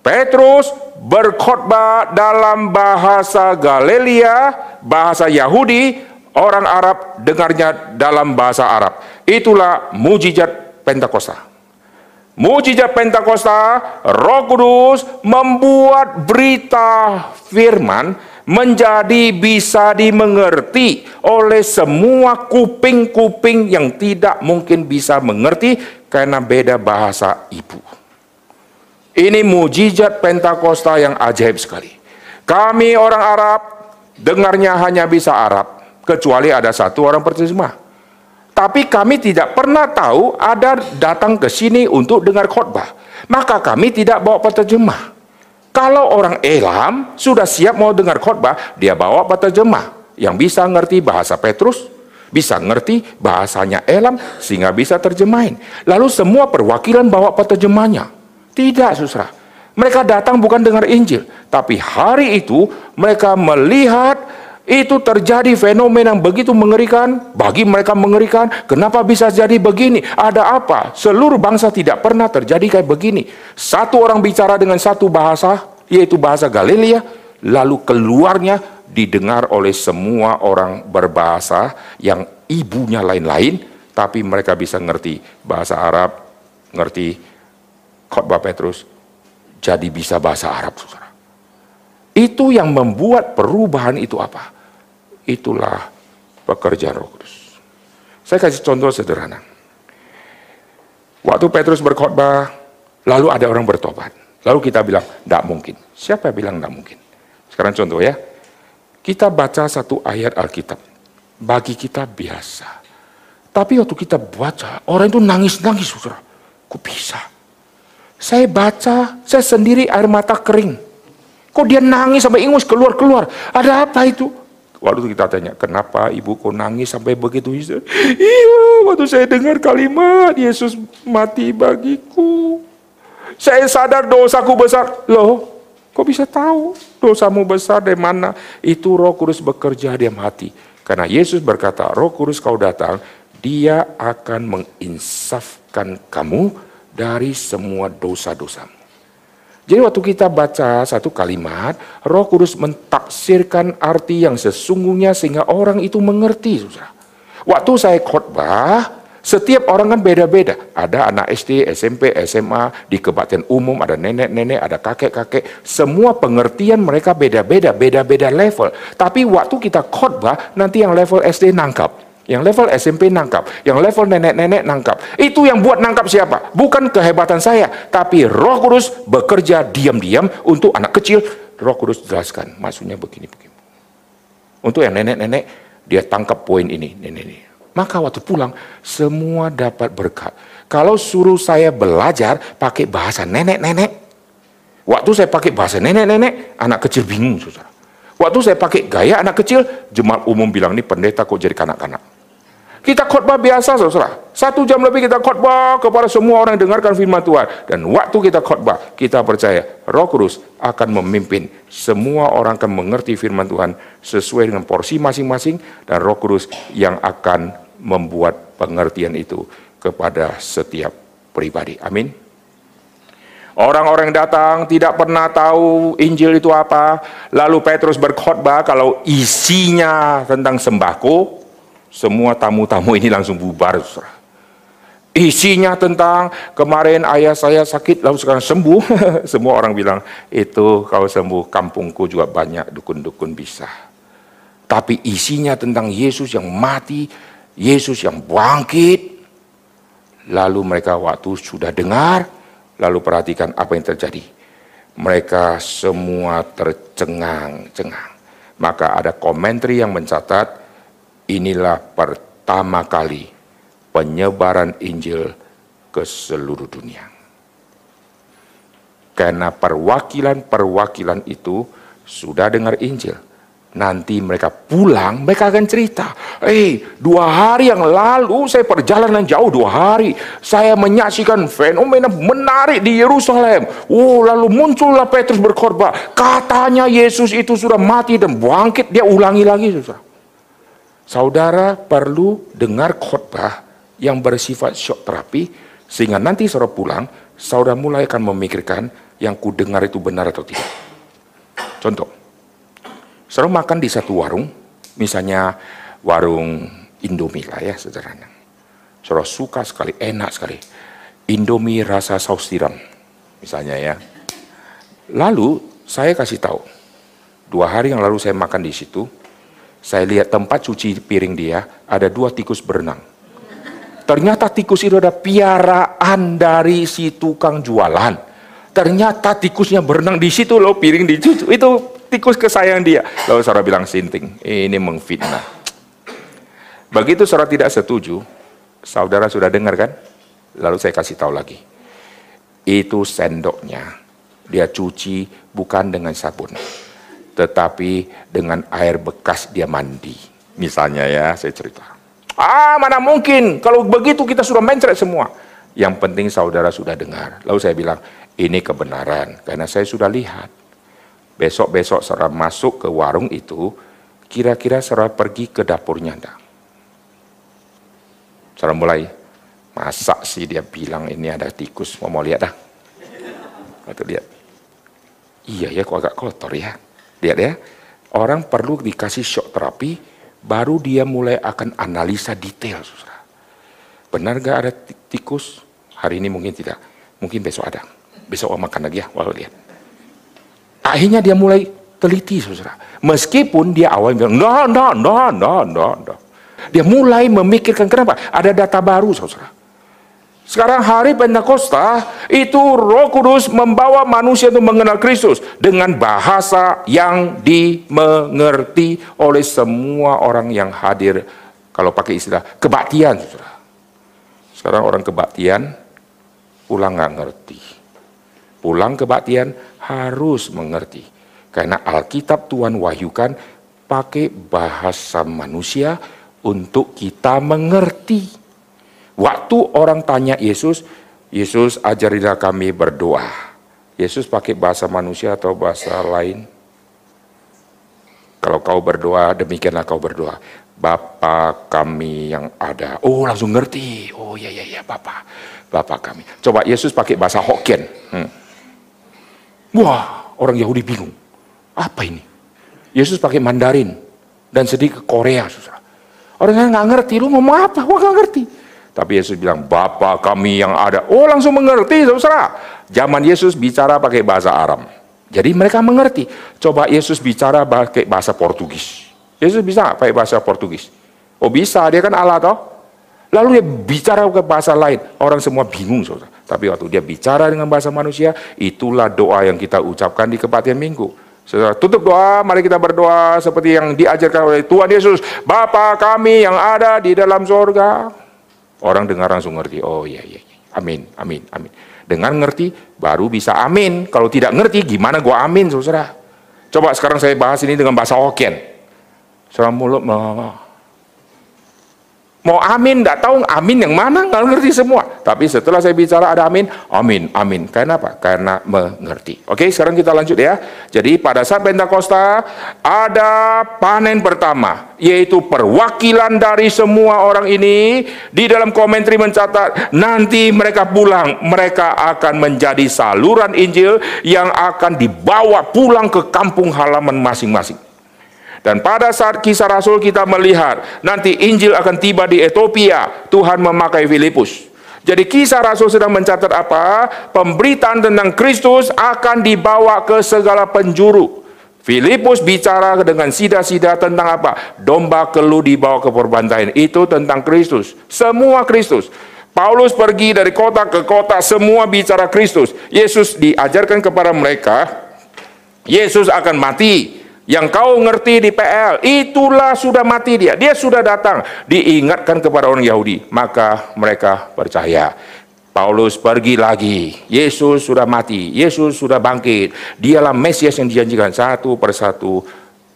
Speaker 1: Petrus berkhotbah dalam bahasa Galilea, bahasa Yahudi, orang Arab dengarnya dalam bahasa Arab. Itulah mujizat Pentakosta. Mujizat Pentakosta, Roh Kudus membuat berita firman menjadi bisa dimengerti oleh semua kuping-kuping yang tidak mungkin bisa mengerti karena beda bahasa ibu. Ini mujizat Pentakosta yang ajaib sekali. Kami orang Arab dengarnya hanya bisa Arab, kecuali ada satu orang perterjemah. Tapi kami tidak pernah tahu ada datang ke sini untuk dengar khotbah. Maka kami tidak bawa penerjemah. Kalau orang Elam sudah siap mau dengar khotbah, dia bawa penerjemah yang bisa ngerti bahasa Petrus, bisa ngerti bahasanya Elam sehingga bisa terjemahin. Lalu semua perwakilan bawa penerjemahnya. Tidak, susah. Mereka datang bukan dengar Injil, tapi hari itu mereka melihat itu terjadi fenomena yang begitu mengerikan, bagi mereka mengerikan. Kenapa bisa jadi begini? Ada apa? Seluruh bangsa tidak pernah terjadi kayak begini. Satu orang bicara dengan satu bahasa, yaitu bahasa Galilea, lalu keluarnya didengar oleh semua orang berbahasa yang ibunya lain-lain, tapi mereka bisa ngerti bahasa Arab, ngerti khotbah Petrus, jadi bisa bahasa Arab, saudara. Itu yang membuat perubahan itu apa? Itulah pekerjaan Roh Kudus. Saya kasih contoh sederhana. Waktu Petrus berkhotbah, lalu ada orang bertobat. Lalu kita bilang, tidak mungkin. Siapa yang bilang tidak mungkin? Sekarang contoh ya. Kita baca satu ayat Alkitab. Bagi kita biasa. Tapi waktu kita baca, orang itu nangis-nangis, saudara. Kok bisa? Saya baca, saya sendiri air mata kering. Kok dia nangis sampai ingus keluar-keluar? Ada apa itu? Waktu kita tanya, kenapa ibu kok nangis sampai begitu? Iya, waktu saya dengar kalimat Yesus mati bagiku. Saya sadar dosaku besar. Loh, kok bisa tahu dosamu besar dari mana? Itu roh kudus bekerja dia mati. Karena Yesus berkata, roh kudus kau datang, dia akan menginsafkan kamu dari semua dosa-dosamu. Jadi waktu kita baca satu kalimat, Roh Kudus mentaksirkan arti yang sesungguhnya sehingga orang itu mengerti. Saudara. Waktu saya khotbah, setiap orang kan beda-beda. Ada anak SD, SMP, SMA, di kebaktian umum, ada nenek-nenek, ada kakek-kakek. Semua pengertian mereka beda-beda, beda-beda level. Tapi waktu kita khotbah, nanti yang level SD nangkap. Yang level SMP nangkap, yang level nenek-nenek nangkap. Itu yang buat nangkap siapa? Bukan kehebatan saya, tapi Roh Kudus bekerja diam-diam untuk anak kecil. Roh Kudus jelaskan, maksudnya begini-begini. Untuk yang nenek-nenek, dia tangkap poin ini, nenek ini. Maka waktu pulang, semua dapat berkat. Kalau suruh saya belajar pakai bahasa nenek-nenek, waktu saya pakai bahasa nenek-nenek, anak kecil bingung, saudara. Waktu saya pakai gaya anak kecil, jemaat umum bilang, ini pendeta kok jadi kanak-kanak. Kita khotbah biasa, saudara. Satu jam lebih kita khotbah kepada semua orang yang dengarkan firman Tuhan. Dan waktu kita khotbah, kita percaya Roh Kudus akan memimpin. Semua orang akan mengerti firman Tuhan sesuai dengan porsi masing-masing dan Roh Kudus yang akan membuat pengertian itu kepada setiap pribadi. Amin. Orang-orang yang datang tidak pernah tahu Injil itu apa. Lalu Petrus berkhotbah kalau isinya tentang sembako, semua tamu-tamu ini langsung bubar. Isinya tentang kemarin ayah saya sakit lalu sekarang sembuh. <laughs> Semua orang bilang itu kalau sembuh kampungku juga banyak dukun-dukun bisa. Tapi isinya tentang Yesus yang mati, Yesus yang bangkit. Lalu mereka waktu sudah dengar, lalu perhatikan apa yang terjadi. Mereka semua tercengang-cengang. Maka ada komentari yang mencatat inilah pertama kali penyebaran Injil ke seluruh dunia. Karena perwakilan-perwakilan itu sudah dengar Injil. Nanti mereka pulang, mereka akan cerita. Eh, hey, dua hari yang lalu saya perjalanan jauh dua hari. Saya menyaksikan fenomena menarik di Yerusalem. Oh, lalu muncullah Petrus berkhotbah. Katanya Yesus itu sudah mati dan bangkit. Dia ulangi lagi, saudara. Saudara perlu dengar khotbah yang bersifat shock terapi, sehingga nanti saudara pulang, saudara mulai akan memikirkan yang ku dengar itu benar atau tidak. Contoh, Saudara makan di satu warung, misalnya warung Indomie lah ya sederhana. Saudara suka sekali, enak sekali. Indomie rasa saus tiram, misalnya ya. Lalu saya kasih tahu, dua hari yang lalu saya makan di situ, saya lihat tempat cuci piring dia, ada dua tikus berenang. Ternyata tikus itu ada piaraan dari si tukang jualan. Ternyata tikusnya berenang di situ loh, piring dicuci. Itu tikus kesayang dia. Lalu saudara bilang sinting, ini mengfitnah. Begitu saudara tidak setuju, saudara sudah dengar kan? Lalu saya kasih tahu lagi. Itu sendoknya. Dia cuci bukan dengan sabun. Tetapi dengan air bekas dia mandi. Misalnya ya, saya cerita. Ah, mana mungkin. Kalau begitu kita sudah mencret semua. Yang penting saudara sudah dengar. Lalu saya bilang, ini kebenaran. Karena saya sudah lihat besok-besok saudara masuk ke warung itu, kira-kira saudara pergi ke dapurnya enggak? Saudara mulai, masak sih dia bilang ini ada tikus, mau mau lihat dah. Waktu lihat, iya ya kok agak kotor ya. Lihat ya, orang perlu dikasih shock terapi, baru dia mulai akan analisa detail. Saudara. Benar gak ada tikus? Hari ini mungkin tidak, mungkin besok ada. Besok makan lagi ya, walau lihat. Akhirnya dia mulai teliti, saudara. Meskipun dia awal bilang, no, no, no, no, no, no. Dia mulai memikirkan kenapa? Ada data baru, saudara. Sekarang hari Pentakosta itu Roh Kudus membawa manusia untuk mengenal Kristus dengan bahasa yang dimengerti oleh semua orang yang hadir. Kalau pakai istilah kebaktian. Sekarang orang kebaktian pulang nggak ngerti. Pulang kebaktian harus mengerti. Karena Alkitab Tuhan wahyukan pakai bahasa manusia untuk kita mengerti. Waktu orang tanya Yesus, Yesus ajarilah kami berdoa. Yesus pakai bahasa manusia atau bahasa lain? Kalau kau berdoa, demikianlah kau berdoa. Bapa kami yang ada. Oh langsung ngerti. Oh ya ya ya Bapa. Bapa kami. Coba Yesus pakai bahasa Hokkien. Hmm. Wah, orang Yahudi bingung. Apa ini? Yesus pakai Mandarin dan sedih ke Korea, saudara. Orang nggak ngerti, lu ngomong apa? Wah nggak ngerti. Tapi Yesus bilang, Bapa kami yang ada. Oh langsung mengerti, saudara. Zaman Yesus bicara pakai bahasa Aram. Jadi mereka mengerti. Coba Yesus bicara pakai bahasa Portugis. Yesus bisa pakai bahasa Portugis. Oh bisa, dia kan Allah toh. Lalu dia bicara ke bahasa lain. Orang semua bingung, saudara. Tapi waktu dia bicara dengan bahasa manusia, itulah doa yang kita ucapkan di kebaktian minggu. Saudara, tutup doa, mari kita berdoa seperti yang diajarkan oleh Tuhan Yesus. Bapa kami yang ada di dalam sorga. Orang dengar langsung ngerti, oh iya, iya, iya. amin, amin, amin. Dengan ngerti, baru bisa amin. Kalau tidak ngerti, gimana gua amin, saudara? Coba sekarang saya bahas ini dengan bahasa Hokkien. Saudara mulut, Mau amin, tidak tahu amin yang mana, nggak ngerti semua. Tapi setelah saya bicara ada amin, amin, amin. Kenapa? Karena mengerti. Oke, sekarang kita lanjut ya. Jadi pada saat Pentakosta ada panen pertama, yaitu perwakilan dari semua orang ini di dalam komentari mencatat nanti mereka pulang, mereka akan menjadi saluran Injil yang akan dibawa pulang ke kampung halaman masing-masing. Dan pada saat kisah Rasul kita melihat nanti Injil akan tiba di Ethiopia, Tuhan memakai Filipus. Jadi kisah Rasul sedang mencatat apa? Pemberitaan tentang Kristus akan dibawa ke segala penjuru. Filipus bicara dengan sida-sida tentang apa? Domba kelu dibawa ke perbantaian. Itu tentang Kristus. Semua Kristus. Paulus pergi dari kota ke kota, semua bicara Kristus. Yesus diajarkan kepada mereka, Yesus akan mati, Yang kau ngerti di PL, itulah sudah mati dia. Dia sudah datang. Diingatkan kepada orang Yahudi. Maka mereka percaya. Paulus pergi lagi. Yesus sudah mati. Yesus sudah bangkit. Dialah Mesias yang dijanjikan satu persatu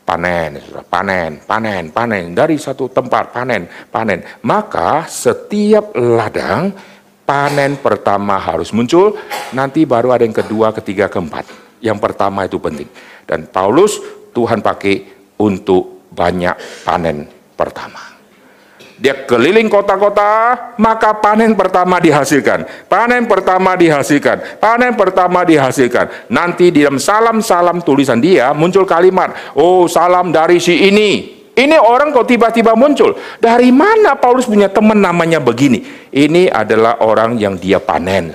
Speaker 1: panen, panen, panen, panen dari satu tempat panen, panen. Maka setiap ladang panen pertama harus muncul, nanti baru ada yang kedua, ketiga, keempat. Yang pertama itu penting. Dan Paulus Tuhan pakai untuk banyak panen pertama. Dia keliling kota-kota, maka panen pertama dihasilkan. Panen pertama dihasilkan. Panen pertama dihasilkan. Nanti di dalam salam-salam tulisan dia muncul kalimat, "Oh, salam dari si ini." Ini orang kok tiba-tiba muncul. Dari mana Paulus punya teman namanya begini? Ini adalah orang yang dia panen.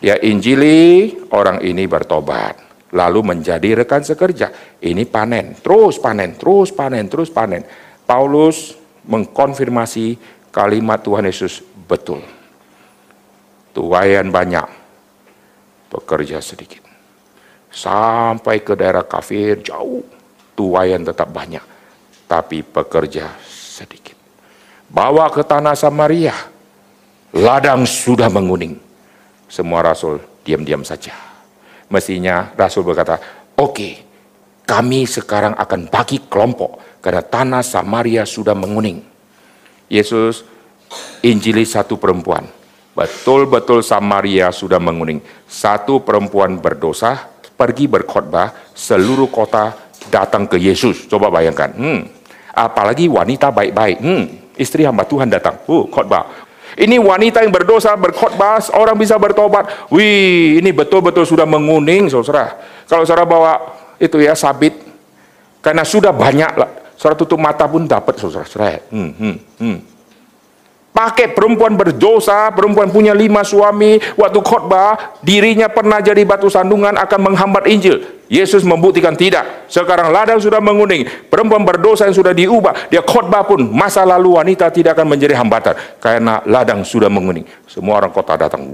Speaker 1: Dia injili, orang ini bertobat lalu menjadi rekan sekerja. Ini panen, terus panen, terus panen, terus panen. Paulus mengkonfirmasi kalimat Tuhan Yesus betul. Tuayan banyak, pekerja sedikit. Sampai ke daerah kafir jauh, tuayan tetap banyak, tapi pekerja sedikit. Bawa ke tanah Samaria, ladang sudah menguning. Semua rasul diam-diam saja Mestinya Rasul berkata, oke, okay, kami sekarang akan bagi kelompok karena tanah Samaria sudah menguning. Yesus injili satu perempuan. Betul-betul Samaria sudah menguning. Satu perempuan berdosa pergi berkhotbah, seluruh kota datang ke Yesus. Coba bayangkan. Hmm. Apalagi wanita baik-baik. Hmm. Istri hamba Tuhan datang. Uh, khotbah. Ini wanita yang berdosa berkhotbah, orang bisa bertobat. Wih, ini betul-betul sudah menguning, saudara. Kalau saudara bawa itu ya sabit, karena sudah banyak lah. Saudara tutup mata pun dapat, saudara. saudara. Hmm, hmm, hmm. Pakai perempuan berdosa, perempuan punya lima suami, waktu khotbah, dirinya pernah jadi batu sandungan akan menghambat Injil. Yesus membuktikan tidak. Sekarang ladang sudah menguning, perempuan berdosa yang sudah diubah, dia khotbah pun masa lalu wanita tidak akan menjadi hambatan karena ladang sudah menguning. Semua orang kota datang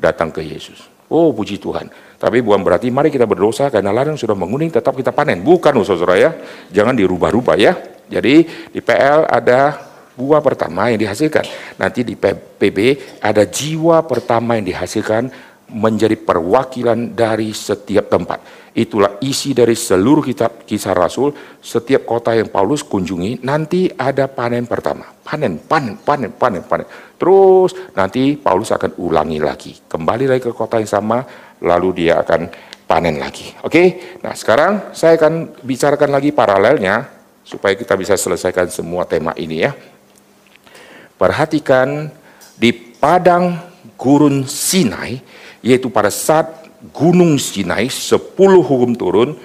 Speaker 1: datang ke Yesus. Oh puji Tuhan. Tapi bukan berarti mari kita berdosa karena ladang sudah menguning tetap kita panen. Bukan saudara ya. Jangan dirubah-rubah ya. Jadi di PL ada buah pertama yang dihasilkan. Nanti di PB ada jiwa pertama yang dihasilkan menjadi perwakilan dari setiap tempat. Itulah isi dari seluruh kitab kisah Rasul. Setiap kota yang Paulus kunjungi nanti ada panen pertama. Panen, panen, panen, panen, panen. Terus nanti Paulus akan ulangi lagi. Kembali lagi ke kota yang sama, lalu dia akan panen lagi. Oke, nah sekarang saya akan bicarakan lagi paralelnya supaya kita bisa selesaikan semua tema ini ya. Perhatikan di padang gurun Sinai, yaitu pada saat gunung Sinai, sepuluh hukum turun,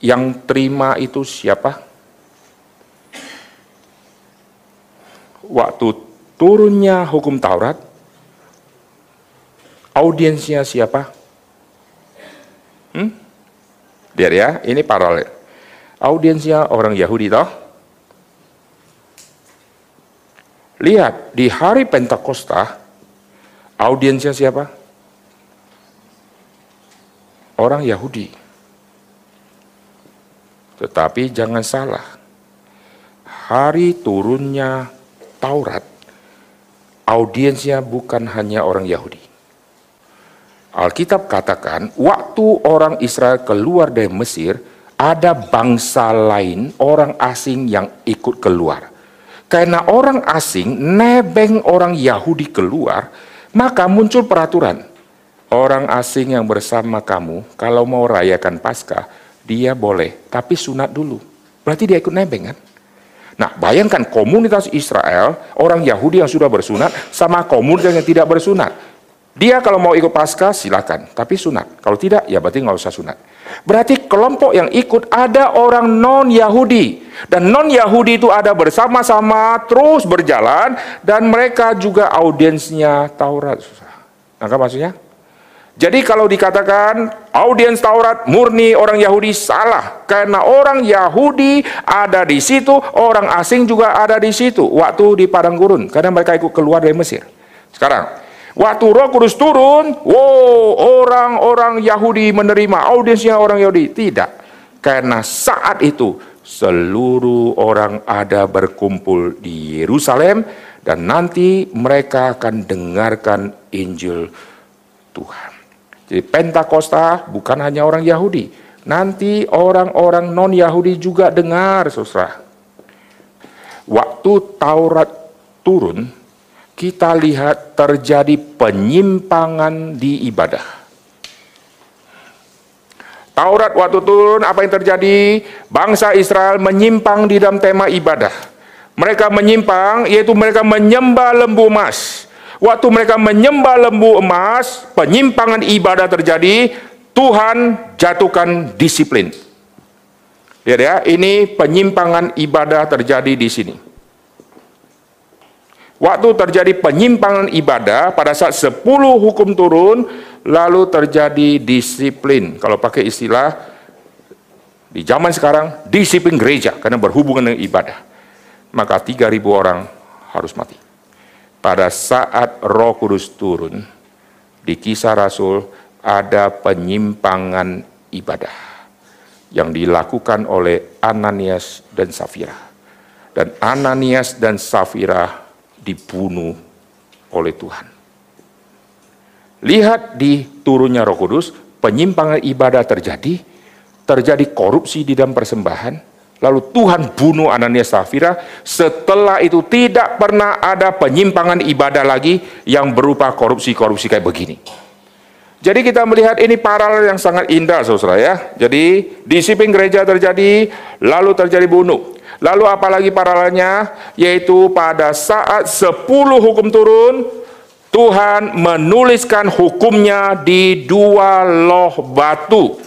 Speaker 1: yang terima itu siapa? Waktu turunnya hukum Taurat, audiensnya siapa? Hmm? Lihat ya, ini paralel. Audiensnya orang Yahudi toh, Lihat, di hari Pentakosta, audiensnya siapa? Orang Yahudi. Tetapi jangan salah, hari turunnya Taurat, audiensnya bukan hanya orang Yahudi. Alkitab katakan, waktu orang Israel keluar dari Mesir, ada bangsa lain, orang asing yang ikut keluar karena orang asing nebeng orang Yahudi keluar, maka muncul peraturan. Orang asing yang bersama kamu, kalau mau rayakan Paskah, dia boleh, tapi sunat dulu. Berarti dia ikut nebeng kan? Nah, bayangkan komunitas Israel, orang Yahudi yang sudah bersunat, sama komunitas yang tidak bersunat. Dia kalau mau ikut Paskah, silakan, tapi sunat. Kalau tidak, ya berarti nggak usah sunat. Berarti kelompok yang ikut ada orang non-Yahudi. Dan non-Yahudi itu ada bersama-sama terus berjalan dan mereka juga audiensnya Taurat. Nangkap maksudnya? Jadi kalau dikatakan audiens Taurat murni orang Yahudi salah karena orang Yahudi ada di situ, orang asing juga ada di situ waktu di padang gurun karena mereka ikut keluar dari Mesir. Sekarang Waktu Roh Kudus turun, wow, orang-orang Yahudi menerima audiensnya orang Yahudi. Tidak. Karena saat itu seluruh orang ada berkumpul di Yerusalem dan nanti mereka akan dengarkan Injil Tuhan. Jadi Pentakosta bukan hanya orang Yahudi, nanti orang-orang non-Yahudi juga dengar, saudara. Waktu Taurat turun, kita lihat terjadi penyimpangan di ibadah. Taurat waktu turun, apa yang terjadi? Bangsa Israel menyimpang di dalam tema ibadah. Mereka menyimpang, yaitu mereka menyembah lembu emas. Waktu mereka menyembah lembu emas, penyimpangan ibadah terjadi, Tuhan jatuhkan disiplin. Lihat ya, ini penyimpangan ibadah terjadi di sini. Waktu terjadi penyimpangan ibadah pada saat 10 hukum turun, lalu terjadi disiplin. Kalau pakai istilah di zaman sekarang, disiplin gereja karena berhubungan dengan ibadah. Maka 3.000 orang harus mati pada saat Roh Kudus turun di kisah Rasul ada penyimpangan ibadah yang dilakukan oleh Ananias dan Safira. Dan Ananias dan Safira dibunuh oleh Tuhan. Lihat di turunnya Roh Kudus, penyimpangan ibadah terjadi, terjadi korupsi di dalam persembahan, Lalu Tuhan bunuh Ananias Safira. Setelah itu tidak pernah ada penyimpangan ibadah lagi yang berupa korupsi-korupsi kayak begini. Jadi kita melihat ini paralel yang sangat indah saudara ya. Jadi disiplin gereja terjadi, lalu terjadi bunuh. Lalu apalagi paralelnya, yaitu pada saat 10 hukum turun, Tuhan menuliskan hukumnya di dua loh batu.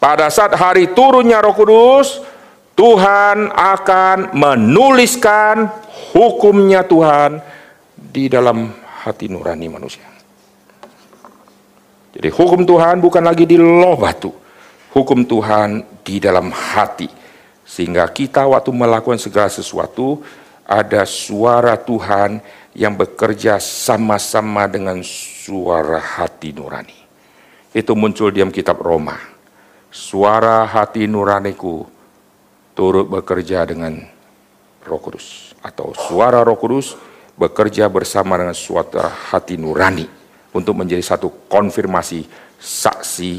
Speaker 1: Pada saat hari turunnya Roh Kudus, Tuhan akan menuliskan hukumnya Tuhan di dalam hati nurani manusia. Jadi hukum Tuhan bukan lagi di loh batu. Hukum Tuhan di dalam hati. Sehingga kita waktu melakukan segala sesuatu, ada suara Tuhan yang bekerja sama-sama dengan suara hati nurani. Itu muncul di dalam kitab Roma suara hati nuraniku turut bekerja dengan Roh Kudus atau suara Roh Kudus bekerja bersama dengan suara hati nurani untuk menjadi satu konfirmasi saksi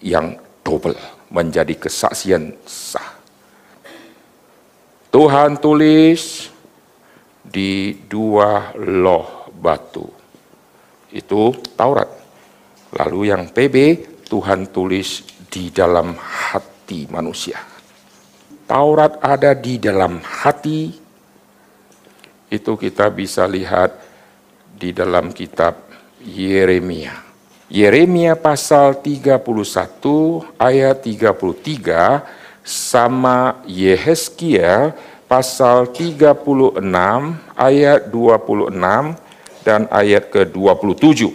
Speaker 1: yang double menjadi kesaksian sah. Tuhan tulis di dua loh batu. Itu Taurat. Lalu yang PB Tuhan tulis di dalam hati manusia. Taurat ada di dalam hati, itu kita bisa lihat di dalam kitab Yeremia. Yeremia pasal 31 ayat 33 sama Yehezkiel pasal 36 ayat 26 dan ayat ke-27.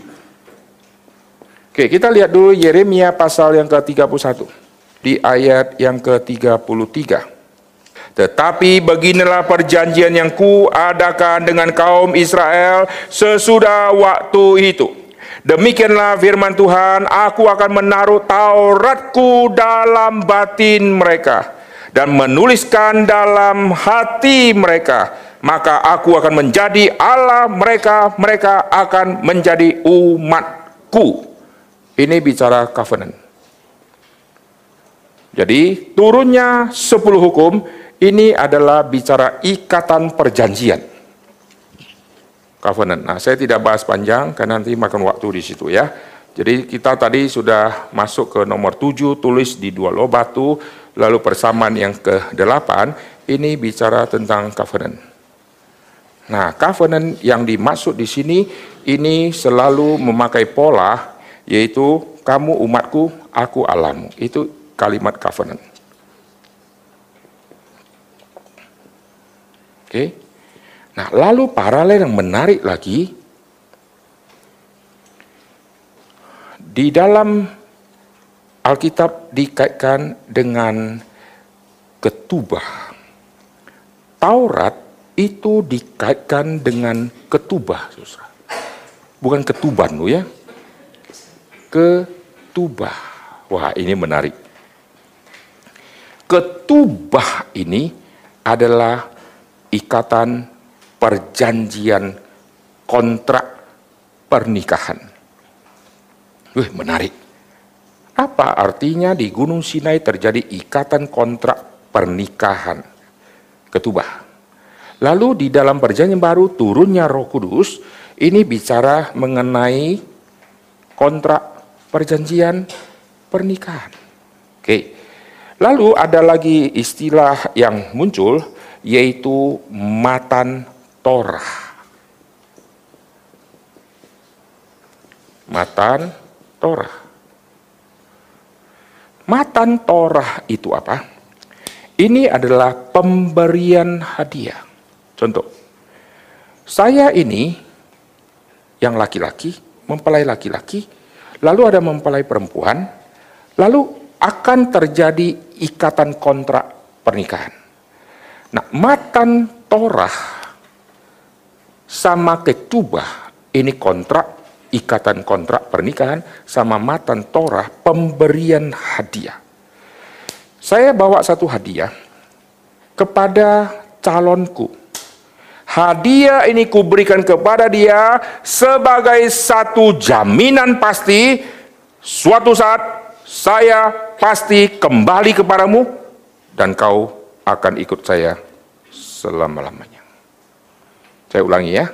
Speaker 1: Oke, kita lihat dulu Yeremia pasal yang ke-31 di ayat yang ke-33. Tetapi beginilah perjanjian yang kuadakan dengan kaum Israel sesudah waktu itu. Demikianlah firman Tuhan, aku akan menaruh Tauratku dalam batin mereka dan menuliskan dalam hati mereka. Maka aku akan menjadi Allah mereka, mereka akan menjadi umatku. Ini bicara covenant. Jadi turunnya 10 hukum ini adalah bicara ikatan perjanjian. Covenant. Nah, saya tidak bahas panjang karena nanti makan waktu di situ ya. Jadi kita tadi sudah masuk ke nomor 7 tulis di dua loh batu, lalu persamaan yang ke-8 ini bicara tentang covenant. Nah, covenant yang dimaksud di sini ini selalu memakai pola yaitu kamu umatku, aku alamu. Itu kalimat covenant. Oke. Nah, lalu paralel yang menarik lagi di dalam Alkitab dikaitkan dengan ketubah. Taurat itu dikaitkan dengan ketubah, susah. bukan ketuban lo ya. Ketubah. Wah, ini menarik. Ketubah ini adalah ikatan perjanjian kontrak pernikahan. Wih, menarik. Apa artinya di Gunung Sinai terjadi ikatan kontrak pernikahan? Ketubah. Lalu di dalam perjanjian baru turunnya Roh Kudus ini bicara mengenai kontrak perjanjian pernikahan. Oke. Lalu ada lagi istilah yang muncul yaitu matan Torah. Matan Torah. Matan Torah itu apa? Ini adalah pemberian hadiah. Contoh, saya ini yang laki-laki mempelai laki-laki, lalu ada mempelai perempuan, lalu akan terjadi ikatan kontrak pernikahan. Nah, matan Torah sama ketubah ini kontrak ikatan kontrak pernikahan sama matan Torah pemberian hadiah. Saya bawa satu hadiah kepada calonku. Hadiah ini kuberikan kepada dia sebagai satu jaminan pasti suatu saat saya pasti kembali kepadamu dan kau akan ikut saya selama-lamanya. Saya ulangi ya.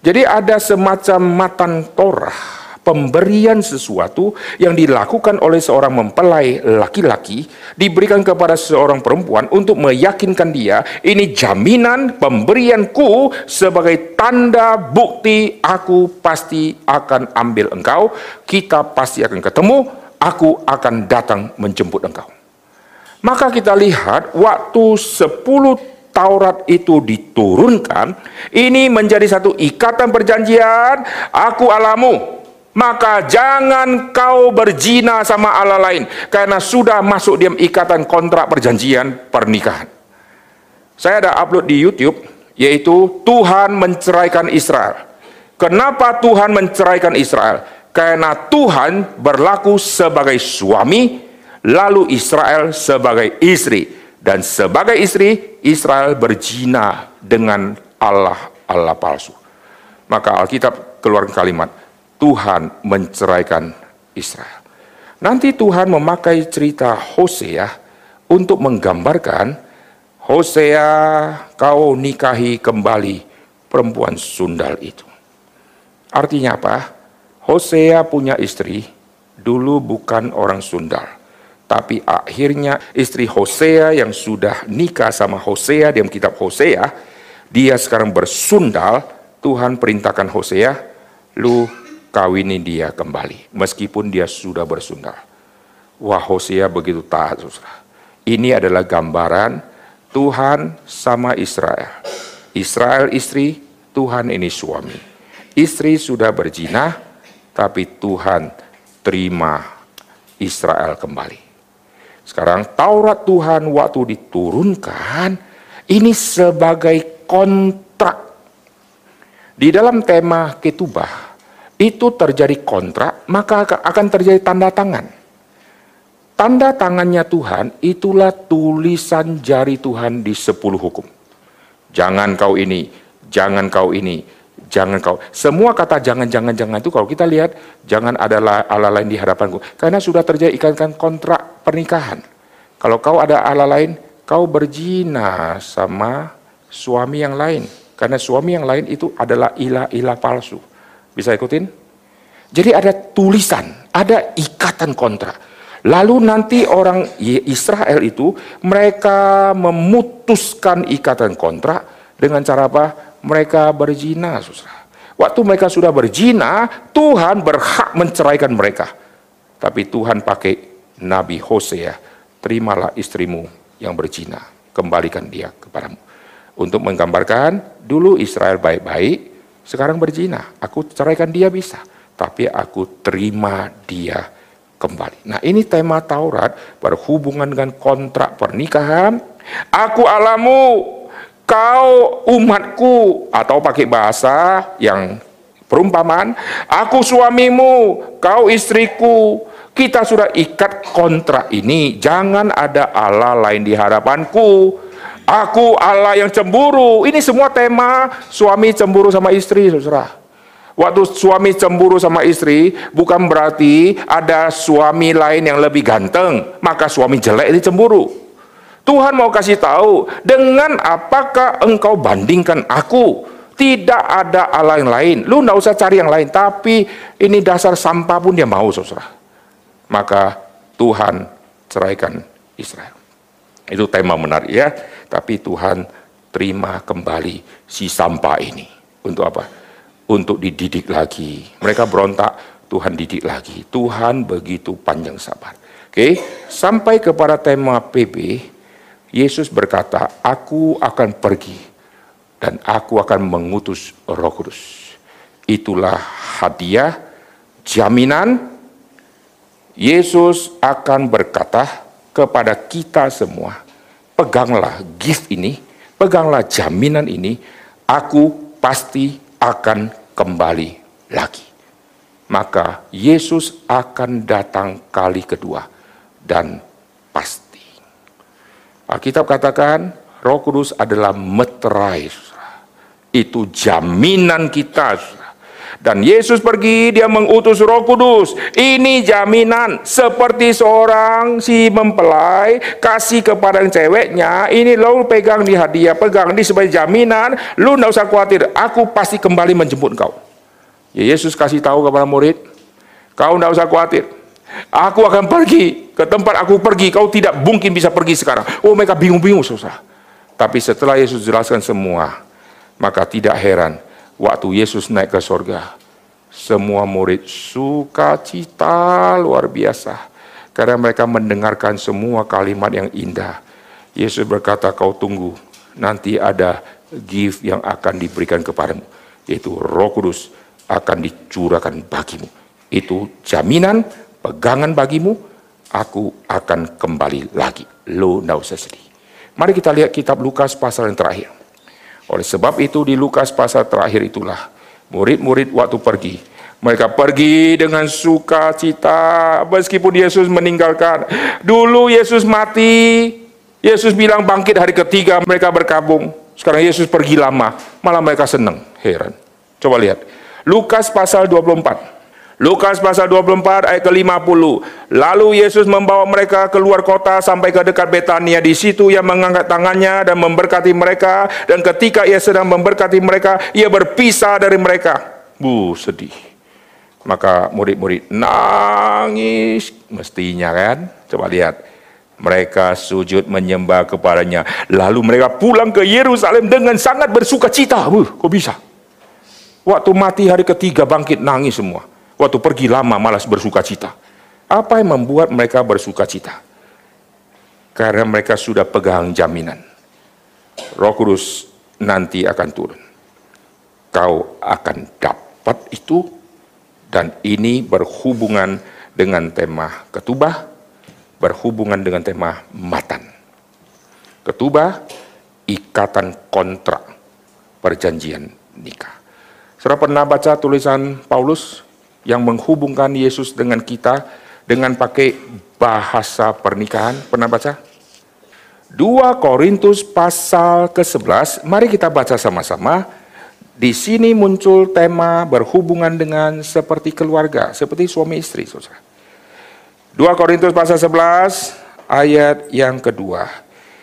Speaker 1: Jadi ada semacam matan Torah, pemberian sesuatu yang dilakukan oleh seorang mempelai laki-laki diberikan kepada seorang perempuan untuk meyakinkan dia ini jaminan pemberianku. Sebagai tanda bukti aku pasti akan ambil engkau, kita pasti akan ketemu, aku akan datang menjemput engkau. Maka kita lihat waktu 10 Taurat itu diturunkan, ini menjadi satu ikatan perjanjian, aku alamu, maka jangan kau berzina sama Allah lain, karena sudah masuk diam ikatan kontrak perjanjian pernikahan. Saya ada upload di YouTube, yaitu Tuhan menceraikan Israel. Kenapa Tuhan menceraikan Israel? Karena Tuhan berlaku sebagai suami, lalu Israel sebagai istri dan sebagai istri, Israel berzina dengan Allah, Allah palsu. Maka Alkitab keluar kalimat, Tuhan menceraikan Israel. Nanti Tuhan memakai cerita Hosea untuk menggambarkan Hosea kau nikahi kembali perempuan sundal itu. Artinya apa? Hosea punya istri, dulu bukan orang sundal tapi akhirnya istri Hosea yang sudah nikah sama Hosea dalam kitab Hosea, dia sekarang bersundal, Tuhan perintahkan Hosea, lu kawini dia kembali, meskipun dia sudah bersundal. Wah Hosea begitu taat, saudara. Ini adalah gambaran Tuhan sama Israel. Israel istri, Tuhan ini suami. Istri sudah berzina, tapi Tuhan terima Israel kembali. Sekarang Taurat Tuhan waktu diturunkan ini sebagai kontrak. Di dalam tema ketubah itu terjadi kontrak, maka akan terjadi tanda tangan. Tanda tangannya Tuhan itulah tulisan jari Tuhan di sepuluh hukum. Jangan kau ini, jangan kau ini, jangan kau. Semua kata jangan, jangan, jangan itu kalau kita lihat, jangan ada Allah lain di hadapanku. Karena sudah terjadi ikatan kontrak pernikahan. Kalau kau ada Allah lain, kau berzina sama suami yang lain. Karena suami yang lain itu adalah ilah-ilah palsu. Bisa ikutin? Jadi ada tulisan, ada ikatan kontrak. Lalu nanti orang Israel itu mereka memutuskan ikatan kontrak dengan cara apa? mereka berzina, susah. Waktu mereka sudah berzina, Tuhan berhak menceraikan mereka. Tapi Tuhan pakai Nabi Hosea, terimalah istrimu yang berzina, kembalikan dia kepadamu. Untuk menggambarkan, dulu Israel baik-baik, sekarang berzina. Aku ceraikan dia bisa, tapi aku terima dia kembali. Nah ini tema Taurat berhubungan dengan kontrak pernikahan. Aku alamu kau umatku atau pakai bahasa yang Perumpamaan, aku suamimu, kau istriku, kita sudah ikat kontrak ini. Jangan ada Allah lain di hadapanku. Aku Allah yang cemburu. Ini semua tema suami cemburu sama istri, saudara. Waktu suami cemburu sama istri, bukan berarti ada suami lain yang lebih ganteng, maka suami jelek ini cemburu. Tuhan mau kasih tahu, dengan apakah engkau bandingkan aku? Tidak ada Allah yang lain. Lu nggak usah cari yang lain, tapi ini dasar sampah pun dia mau, saudara. Maka Tuhan ceraikan Israel. Itu tema menarik ya. Tapi Tuhan terima kembali si sampah ini. Untuk apa? Untuk dididik lagi. Mereka berontak, Tuhan didik lagi. Tuhan begitu panjang sabar. Oke, sampai kepada tema PB, Yesus berkata, "Aku akan pergi dan aku akan mengutus Roh Kudus." Itulah hadiah jaminan Yesus akan berkata kepada kita semua, peganglah gift ini, peganglah jaminan ini, aku pasti akan kembali lagi. Maka Yesus akan datang kali kedua dan pasti. Alkitab katakan Roh Kudus adalah meterai. Itu jaminan kita. Dan Yesus pergi, dia mengutus roh kudus. Ini jaminan. Seperti seorang si mempelai, kasih kepada yang ceweknya, ini lo pegang di hadiah, pegang di sebagai jaminan, lu tidak usah khawatir, aku pasti kembali menjemput kau. Ya Yesus kasih tahu kepada murid, kau tidak usah khawatir. Aku akan pergi ke tempat aku pergi, kau tidak mungkin bisa pergi sekarang. Oh mereka bingung-bingung susah. Tapi setelah Yesus jelaskan semua, maka tidak heran waktu Yesus naik ke sorga, semua murid sukacita luar biasa. Karena mereka mendengarkan semua kalimat yang indah. Yesus berkata, kau tunggu, nanti ada gift yang akan diberikan kepadamu. Yaitu roh kudus akan dicurahkan bagimu. Itu jaminan, pegangan bagimu, aku akan kembali lagi. Lo tidak usah sedih. Mari kita lihat kitab Lukas pasal yang terakhir. Oleh sebab itu di Lukas pasal terakhir itulah murid-murid waktu pergi. Mereka pergi dengan sukacita meskipun Yesus meninggalkan. Dulu Yesus mati, Yesus bilang bangkit hari ketiga mereka berkabung. Sekarang Yesus pergi lama, malah mereka senang. Heran. Coba lihat. Lukas pasal 24. Lukas pasal 24 ayat ke-50. Lalu Yesus membawa mereka keluar kota sampai ke dekat Betania. Di situ ia mengangkat tangannya dan memberkati mereka. Dan ketika ia sedang memberkati mereka, ia berpisah dari mereka. Bu, sedih. Maka murid-murid nangis. Mestinya kan? Coba lihat. Mereka sujud menyembah kepadanya. Lalu mereka pulang ke Yerusalem dengan sangat bersuka cita. Bu, kok bisa? Waktu mati hari ketiga bangkit nangis semua. Waktu pergi lama malas bersuka cita. Apa yang membuat mereka bersuka cita? Karena mereka sudah pegang jaminan. Roh Kudus nanti akan turun. Kau akan dapat itu dan ini berhubungan dengan tema ketubah, berhubungan dengan tema matan. Ketubah, ikatan kontrak perjanjian nikah. Saudara pernah baca tulisan Paulus yang menghubungkan Yesus dengan kita dengan pakai bahasa pernikahan. Pernah baca? 2 Korintus pasal ke-11, mari kita baca sama-sama. Di sini muncul tema berhubungan dengan seperti keluarga, seperti suami istri, saudara. 2 Korintus pasal 11 ayat yang kedua.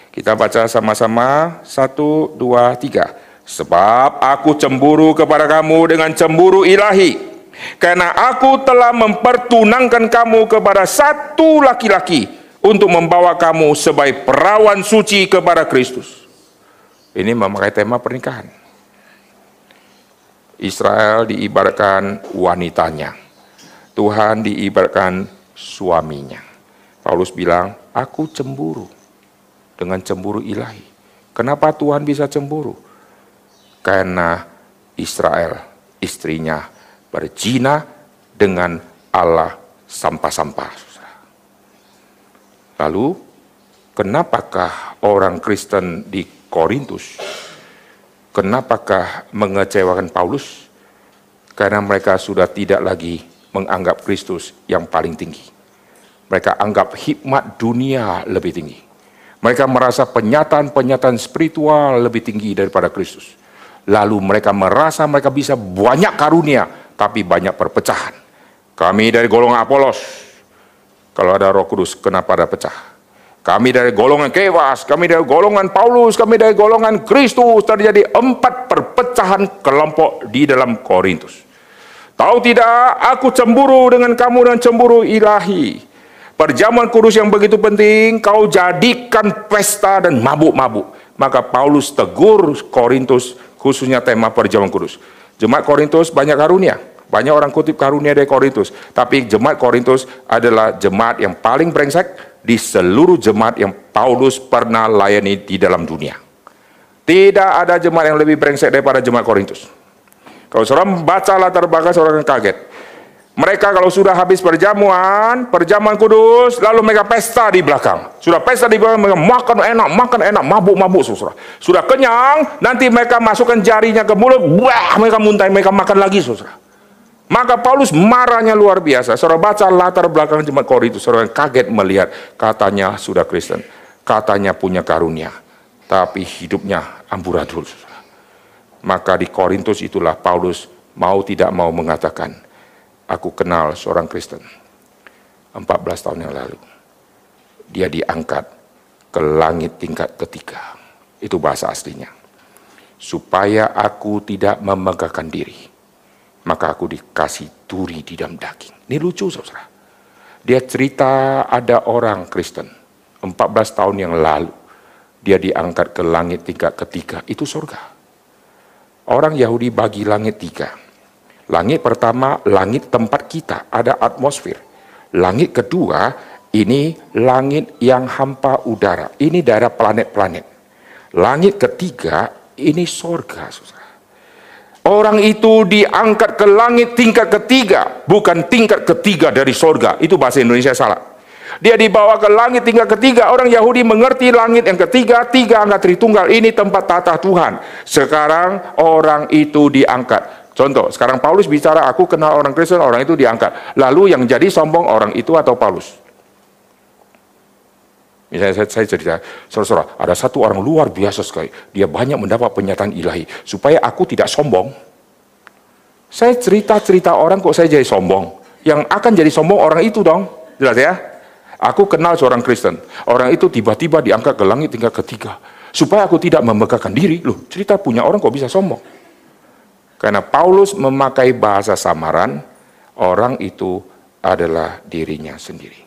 Speaker 1: Kita baca sama-sama, satu, dua, tiga. Sebab aku cemburu kepada kamu dengan cemburu ilahi karena aku telah mempertunangkan kamu kepada satu laki-laki untuk membawa kamu sebagai perawan suci kepada Kristus. Ini memakai tema pernikahan. Israel diibaratkan wanitanya. Tuhan diibaratkan suaminya. Paulus bilang, aku cemburu dengan cemburu ilahi. Kenapa Tuhan bisa cemburu? Karena Israel, istrinya, berzina dengan Allah sampah-sampah. Lalu, kenapakah orang Kristen di Korintus, kenapakah mengecewakan Paulus? Karena mereka sudah tidak lagi menganggap Kristus yang paling tinggi. Mereka anggap hikmat dunia lebih tinggi. Mereka merasa penyataan-penyataan spiritual lebih tinggi daripada Kristus. Lalu mereka merasa mereka bisa banyak karunia, tapi banyak perpecahan. Kami dari golongan Apolos, kalau ada roh kudus, kenapa ada pecah? Kami dari golongan Kewas, kami dari golongan Paulus, kami dari golongan Kristus. Terjadi empat perpecahan kelompok di dalam Korintus. Tahu tidak, aku cemburu dengan kamu dan cemburu ilahi. Perjamuan kudus yang begitu penting, kau jadikan pesta dan mabuk-mabuk. Maka Paulus tegur Korintus, khususnya tema perjamuan kudus. Jemaat Korintus banyak karunia. Banyak orang kutip karunia dari Korintus. Tapi jemaat Korintus adalah jemaat yang paling brengsek, di seluruh jemaat yang Paulus pernah layani di dalam dunia. Tidak ada jemaat yang lebih brengsek daripada jemaat Korintus. Kalau saudara baca latar belakang akan kaget. Mereka kalau sudah habis perjamuan, perjamuan kudus, lalu mereka pesta di belakang. Sudah pesta di belakang, mereka makan enak, makan enak, mabuk-mabuk, saudara. Sudah kenyang, nanti mereka masukkan jarinya ke mulut, wah, mereka muntah, mereka makan lagi, saudara. Maka Paulus marahnya luar biasa. Saudara baca latar belakang jemaat Korintus, saudara kaget melihat katanya sudah Kristen, katanya punya karunia, tapi hidupnya amburadul. Maka di Korintus itulah Paulus mau tidak mau mengatakan, aku kenal seorang Kristen 14 tahun yang lalu. Dia diangkat ke langit tingkat ketiga. Itu bahasa aslinya. Supaya aku tidak memegahkan diri maka aku dikasih duri di dalam daging. Ini lucu saudara. Dia cerita ada orang Kristen 14 tahun yang lalu. Dia diangkat ke langit tingkat ketiga, itu surga. Orang Yahudi bagi langit tiga. Langit pertama, langit tempat kita, ada atmosfer. Langit kedua, ini langit yang hampa udara. Ini daerah planet-planet. Langit ketiga, ini saudara. Orang itu diangkat ke langit tingkat ketiga, bukan tingkat ketiga dari sorga. Itu bahasa Indonesia salah. Dia dibawa ke langit tingkat ketiga. Orang Yahudi mengerti langit yang ketiga, tiga angkat Tritunggal. Ini tempat tata Tuhan. Sekarang orang itu diangkat. Contoh, sekarang Paulus bicara, aku kenal orang Kristen, orang itu diangkat. Lalu yang jadi sombong orang itu atau Paulus? Misalnya saya, saya cerita, saudara-saudara, ada satu orang luar biasa sekali. Dia banyak mendapat penyataan ilahi. Supaya aku tidak sombong. Saya cerita-cerita orang kok saya jadi sombong. Yang akan jadi sombong orang itu dong. Jelas ya? Aku kenal seorang Kristen. Orang itu tiba-tiba diangkat ke langit tingkat ketiga. Supaya aku tidak memegahkan diri. Loh, cerita punya orang kok bisa sombong? Karena Paulus memakai bahasa samaran, orang itu adalah dirinya sendiri.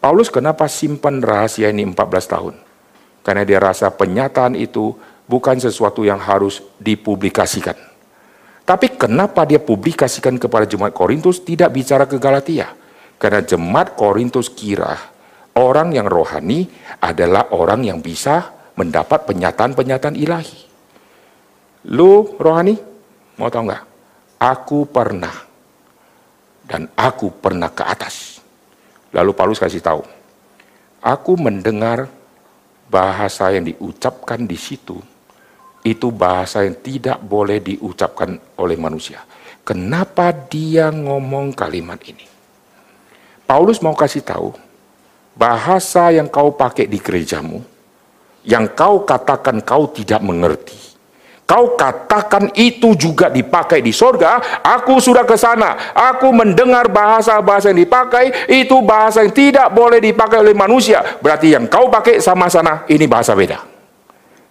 Speaker 1: Paulus kenapa simpan rahasia ini 14 tahun? Karena dia rasa penyataan itu bukan sesuatu yang harus dipublikasikan. Tapi kenapa dia publikasikan kepada jemaat Korintus tidak bicara ke Galatia? Karena jemaat Korintus kira orang yang rohani adalah orang yang bisa mendapat penyataan-penyataan ilahi. Lu rohani? Mau tahu nggak? Aku pernah dan aku pernah ke atas. Lalu Paulus kasih tahu, aku mendengar bahasa yang diucapkan di situ, itu bahasa yang tidak boleh diucapkan oleh manusia. Kenapa dia ngomong kalimat ini? Paulus mau kasih tahu, bahasa yang kau pakai di gerejamu, yang kau katakan kau tidak mengerti, Kau katakan itu juga dipakai di sorga, aku sudah ke sana. Aku mendengar bahasa-bahasa yang dipakai, itu bahasa yang tidak boleh dipakai oleh manusia. Berarti yang kau pakai sama sana, ini bahasa beda.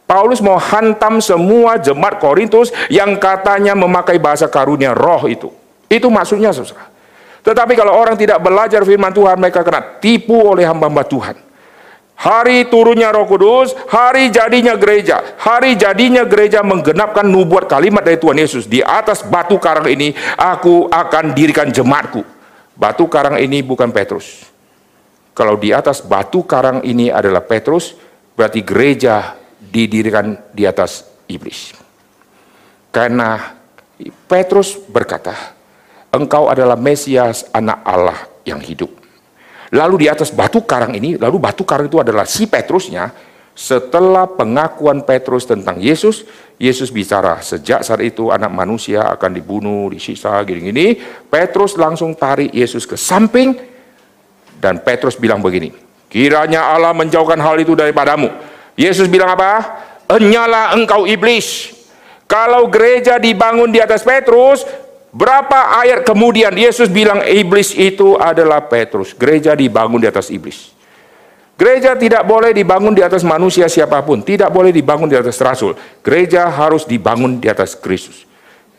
Speaker 1: Paulus mau hantam semua jemaat Korintus yang katanya memakai bahasa karunia roh itu. Itu maksudnya saudara. Tetapi kalau orang tidak belajar firman Tuhan, mereka kena tipu oleh hamba-hamba Tuhan. Hari turunnya roh kudus, hari jadinya gereja. Hari jadinya gereja menggenapkan nubuat kalimat dari Tuhan Yesus. Di atas batu karang ini, aku akan dirikan jemaatku. Batu karang ini bukan Petrus. Kalau di atas batu karang ini adalah Petrus, berarti gereja didirikan di atas iblis. Karena Petrus berkata, engkau adalah Mesias anak Allah yang hidup. Lalu di atas batu karang ini, lalu batu karang itu adalah si Petrusnya, Setelah pengakuan Petrus tentang Yesus, Yesus bicara, sejak saat itu anak manusia akan dibunuh, disisa, gini-gini. Petrus langsung tarik Yesus ke samping, dan Petrus bilang begini, kiranya Allah menjauhkan hal itu daripadamu. Yesus bilang apa? Enyalah engkau iblis. Kalau gereja dibangun di atas Petrus, berapa ayat kemudian Yesus bilang iblis itu adalah Petrus. Gereja dibangun di atas iblis. Gereja tidak boleh dibangun di atas manusia siapa pun, tidak boleh dibangun di atas rasul. Gereja harus dibangun di atas Kristus.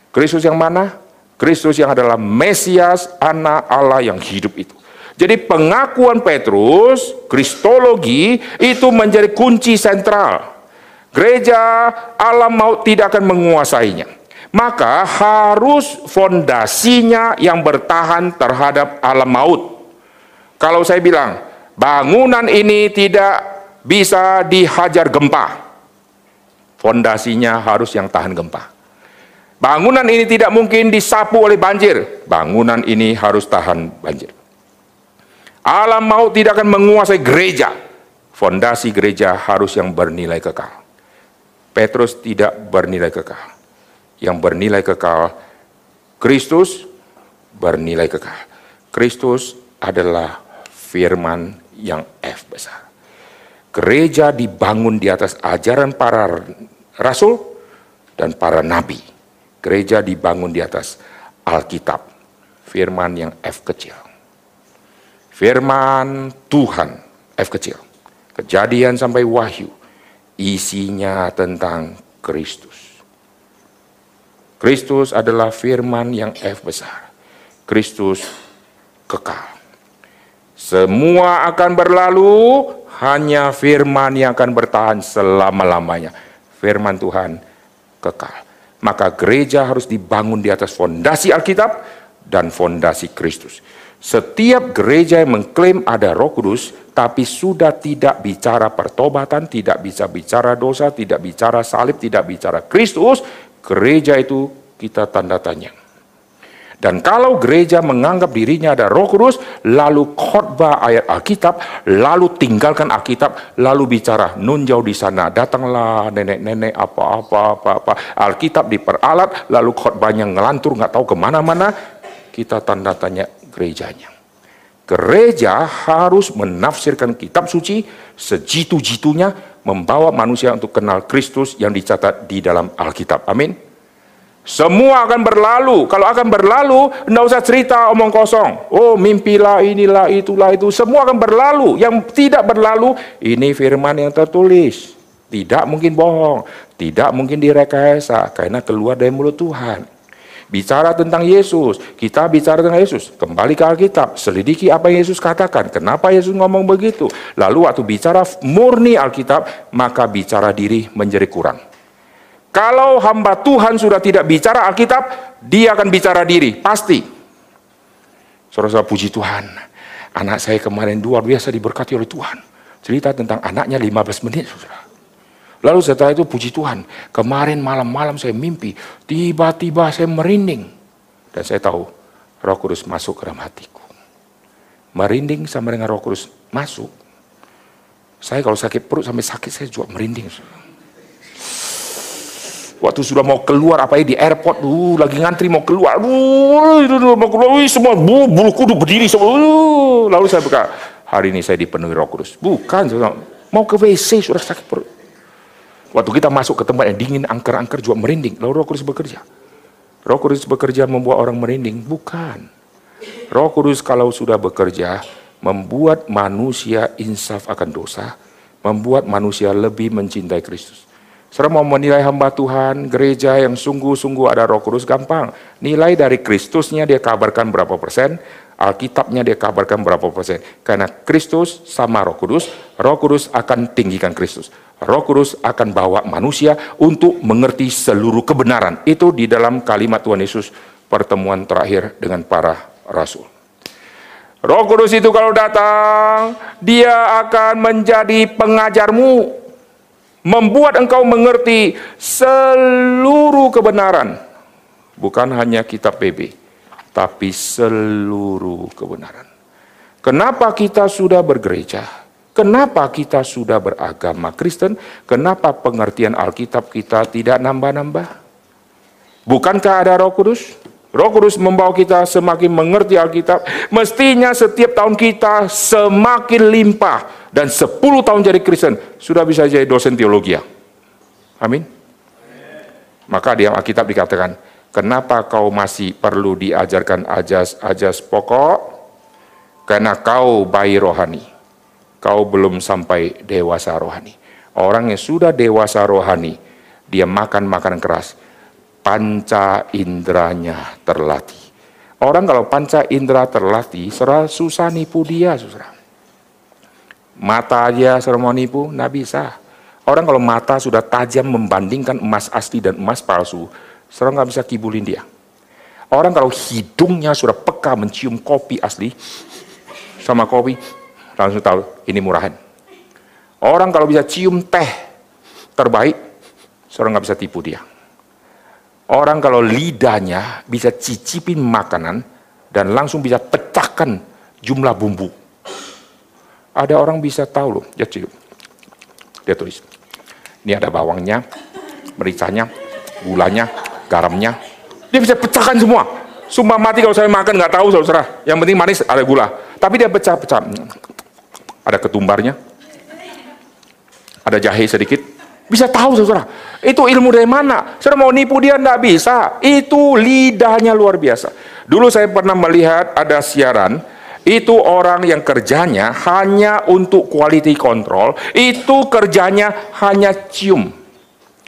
Speaker 1: Kristus yang mana? Kristus yang adalah Mesias, anak Allah yang hidup itu. Jadi pengakuan Petrus, kristologi itu menjadi kunci sentral. Gereja alam maut tidak akan menguasainya. Maka harus fondasinya yang bertahan terhadap alam maut. Kalau saya bilang, bangunan ini tidak bisa dihajar gempa. Fondasinya harus yang tahan gempa. Bangunan ini tidak mungkin disapu oleh banjir. Bangunan ini harus tahan banjir. Alam maut tidak akan menguasai gereja. Fondasi gereja harus yang bernilai kekal. Petrus tidak bernilai kekal. Yang bernilai kekal, Kristus bernilai kekal. Kristus adalah firman yang F besar. Gereja dibangun di atas ajaran para rasul dan para nabi. Gereja dibangun di atas Alkitab, firman yang F kecil. Firman Tuhan, F kecil. Kejadian sampai wahyu, isinya tentang Kristus. Kristus adalah firman yang F besar. Kristus kekal. Semua akan berlalu, hanya firman yang akan bertahan selama-lamanya. Firman Tuhan kekal. Maka gereja harus dibangun di atas fondasi Alkitab dan fondasi Kristus. Setiap gereja yang mengklaim ada Roh Kudus, tapi sudah tidak bicara pertobatan, tidak bisa bicara dosa, tidak bicara salib, tidak bicara Kristus, gereja itu kita tanda tanya. Dan kalau gereja menganggap dirinya ada roh kudus, lalu khotbah ayat Alkitab, lalu tinggalkan Alkitab, lalu bicara, nun jauh di sana, datanglah nenek-nenek apa-apa, apa-apa. Alkitab diperalat, lalu khotbahnya ngelantur, nggak tahu ke mana-mana, kita tanda tanya gerejanya. Gereja harus menafsirkan kitab suci sejitu-jitunya, membawa manusia untuk kenal Kristus yang dicatat di dalam Alkitab. Amin. Semua akan berlalu. Kalau akan berlalu, tidak usah cerita omong kosong. Oh, mimpilah inilah itulah itu. Semua akan berlalu. Yang tidak berlalu, ini firman yang tertulis. Tidak mungkin bohong. Tidak mungkin direkayasa. Karena keluar dari mulut Tuhan. Bicara tentang Yesus. Kita bicara tentang Yesus. Kembali ke Alkitab. Selidiki apa yang Yesus katakan. Kenapa Yesus ngomong begitu. Lalu waktu bicara murni Alkitab, maka bicara diri menjadi kurang. Kalau hamba Tuhan sudah tidak bicara Alkitab, dia akan bicara diri, pasti. Saudara-saudara puji Tuhan. Anak saya kemarin luar biasa diberkati oleh Tuhan. Cerita tentang anaknya 15 menit, saudara. Lalu setelah itu puji Tuhan, kemarin malam-malam saya mimpi, tiba-tiba saya merinding. Dan saya tahu, roh kudus masuk ke dalam hatiku. Merinding sama dengan roh kudus masuk. Saya kalau sakit perut sampai sakit, saya juga merinding. Waktu sudah mau keluar apa ya di airport, uh, lagi ngantri mau keluar, uh, mau keluar, uh, semua bulu, bulu kudu berdiri semua. Uh, lalu saya buka, hari ini saya dipenuhi Roh Kudus. Bukan, mau ke WC sudah sakit perut. Waktu kita masuk ke tempat yang dingin, angker-angker juga merinding. Lalu Roh Kudus bekerja. Roh Kudus bekerja membuat orang merinding, bukan. Roh Kudus kalau sudah bekerja, membuat manusia insaf akan dosa, membuat manusia lebih mencintai Kristus. Saudara mau menilai hamba Tuhan, gereja yang sungguh-sungguh ada roh kudus, gampang. Nilai dari Kristusnya dia kabarkan berapa persen, Alkitabnya dia kabarkan berapa persen. Karena Kristus sama roh kudus, roh kudus akan tinggikan Kristus. Roh kudus akan bawa manusia untuk mengerti seluruh kebenaran. Itu di dalam kalimat Tuhan Yesus pertemuan terakhir dengan para rasul. Roh Kudus itu kalau datang, dia akan menjadi pengajarmu, membuat engkau mengerti seluruh kebenaran. Bukan hanya kitab PB, tapi seluruh kebenaran. Kenapa kita sudah bergereja? Kenapa kita sudah beragama Kristen? Kenapa pengertian Alkitab kita tidak nambah-nambah? Bukankah ada Roh Kudus? Roh Kudus membawa kita semakin mengerti Alkitab. Mestinya setiap tahun kita semakin limpah dan 10 tahun jadi Kristen sudah bisa jadi dosen teologi. Amin. Maka di Alkitab dikatakan, kenapa kau masih perlu diajarkan ajas-ajas pokok? Karena kau bayi rohani kau belum sampai dewasa rohani. Orang yang sudah dewasa rohani, dia makan makanan keras, panca indranya terlatih. Orang kalau panca indera terlatih, serah susah nipu dia, susah. Mata aja serah mau nipu, nggak bisa. Orang kalau mata sudah tajam membandingkan emas asli dan emas palsu, serah nggak bisa kibulin dia. Orang kalau hidungnya sudah peka mencium kopi asli, sama kopi, langsung tahu ini murahan. Orang kalau bisa cium teh terbaik, seorang nggak bisa tipu dia. Orang kalau lidahnya bisa cicipin makanan dan langsung bisa pecahkan jumlah bumbu. Ada orang bisa tahu loh, dia cium. Dia tulis, ini ada bawangnya, mericanya, gulanya, garamnya. Dia bisa pecahkan semua. Sumpah mati kalau saya makan nggak tahu saudara. Yang penting manis ada gula. Tapi dia pecah-pecah ada ketumbarnya, ada jahe sedikit, bisa tahu saudara. Itu ilmu dari mana? Saudara mau nipu dia tidak bisa. Itu lidahnya luar biasa. Dulu saya pernah melihat ada siaran, itu orang yang kerjanya hanya untuk quality control, itu kerjanya hanya cium.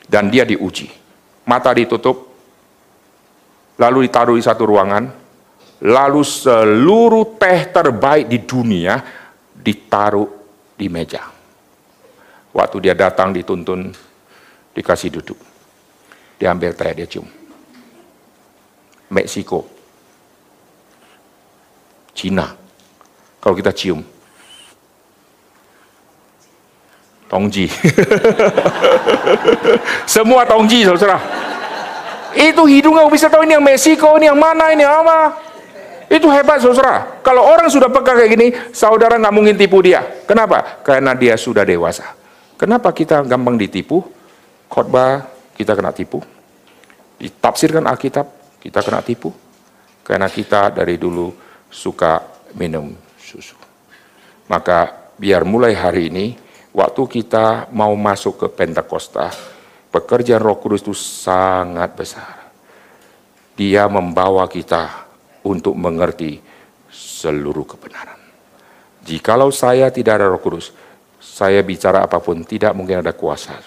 Speaker 1: Dan dia diuji. Mata ditutup, lalu ditaruh di satu ruangan, lalu seluruh teh terbaik di dunia ditaruh di meja. Waktu dia datang dituntun, dikasih duduk. Diambil teh, dia cium. Meksiko. Cina. Kalau kita cium. Tongji. <laughs> Semua tongji, saudara. Itu hidungnya bisa tahu ini yang Meksiko, ini yang mana, ini apa. Itu hebat saudara. Kalau orang sudah peka kayak gini, saudara nggak mungkin tipu dia. Kenapa? Karena dia sudah dewasa. Kenapa kita gampang ditipu? Khotbah kita kena tipu. Ditafsirkan Alkitab kita kena tipu. Karena kita dari dulu suka minum susu. Maka biar mulai hari ini, waktu kita mau masuk ke Pentakosta, pekerjaan Roh Kudus itu sangat besar. Dia membawa kita untuk mengerti seluruh kebenaran. Jikalau saya tidak ada roh kudus, saya bicara apa pun tidak mungkin ada kuasa.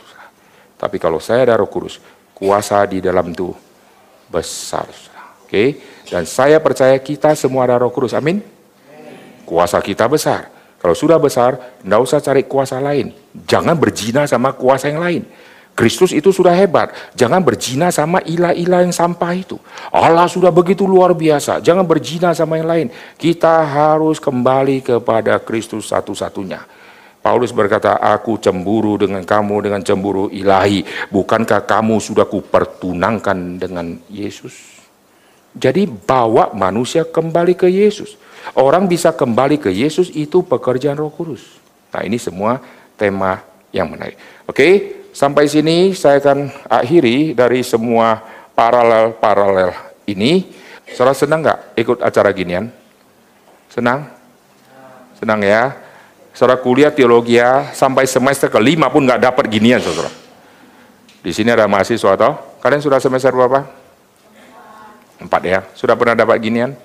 Speaker 1: Tapi kalau saya ada roh kudus, kuasa di dalam itu besar. Oke, dan saya percaya kita semua ada roh kudus. Amin. Kuasa kita besar. Kalau sudah besar, tidak usah cari kuasa lain. Jangan berzina sama kuasa yang lain. Kristus itu sudah hebat. Jangan berzina sama ilah-ilah yang sampah itu. Allah sudah begitu luar biasa. Jangan berzina sama yang lain. Kita harus kembali kepada Kristus satu-satunya. Paulus berkata, aku cemburu dengan kamu dengan cemburu ilahi. Bukankah kamu sudah kupertunangkan dengan Yesus? Jadi bawa manusia kembali ke Yesus. Orang bisa kembali ke Yesus itu pekerjaan roh kudus. Nah ini semua tema yang menarik. Oke? Sampai sini saya akan akhiri dari semua paralel-paralel ini. Saudara senang nggak ikut acara ginian? Senang? Senang ya? Saudara kuliah teologi ya, sampai semester kelima pun nggak dapat ginian, saudara. Di sini ada mahasiswa atau? Kalian sudah semester berapa? Empat ya. Sudah pernah dapat ginian?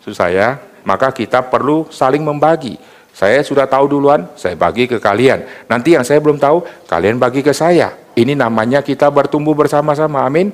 Speaker 1: Susah ya. Maka kita perlu saling membagi saya sudah tahu duluan, saya bagi ke kalian. Nanti yang saya belum tahu, kalian bagi ke saya. Ini namanya kita bertumbuh bersama-sama. Amin.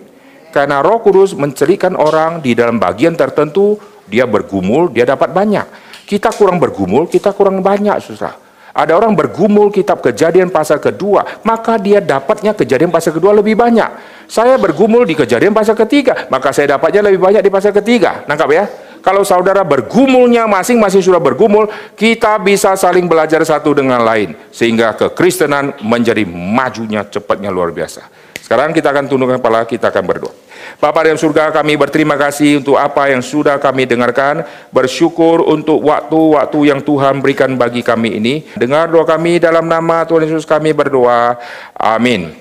Speaker 1: Karena Roh Kudus mencerikan orang di dalam bagian tertentu, dia bergumul, dia dapat banyak. Kita kurang bergumul, kita kurang banyak, susah. Ada orang bergumul kitab kejadian pasal kedua, maka dia dapatnya kejadian pasal kedua lebih banyak. Saya bergumul di kejadian pasal ketiga, maka saya dapatnya lebih banyak di pasal ketiga. Nangkap ya? Kalau saudara bergumulnya masing-masing sudah bergumul, kita bisa saling belajar satu dengan lain. Sehingga kekristenan menjadi majunya cepatnya luar biasa. Sekarang kita akan tundukkan kepala, kita akan berdoa. Bapa dalam surga kami berterima kasih untuk apa yang sudah kami dengarkan. Bersyukur untuk waktu-waktu yang Tuhan berikan bagi kami ini. Dengar doa kami dalam nama Tuhan Yesus kami berdoa. Amin.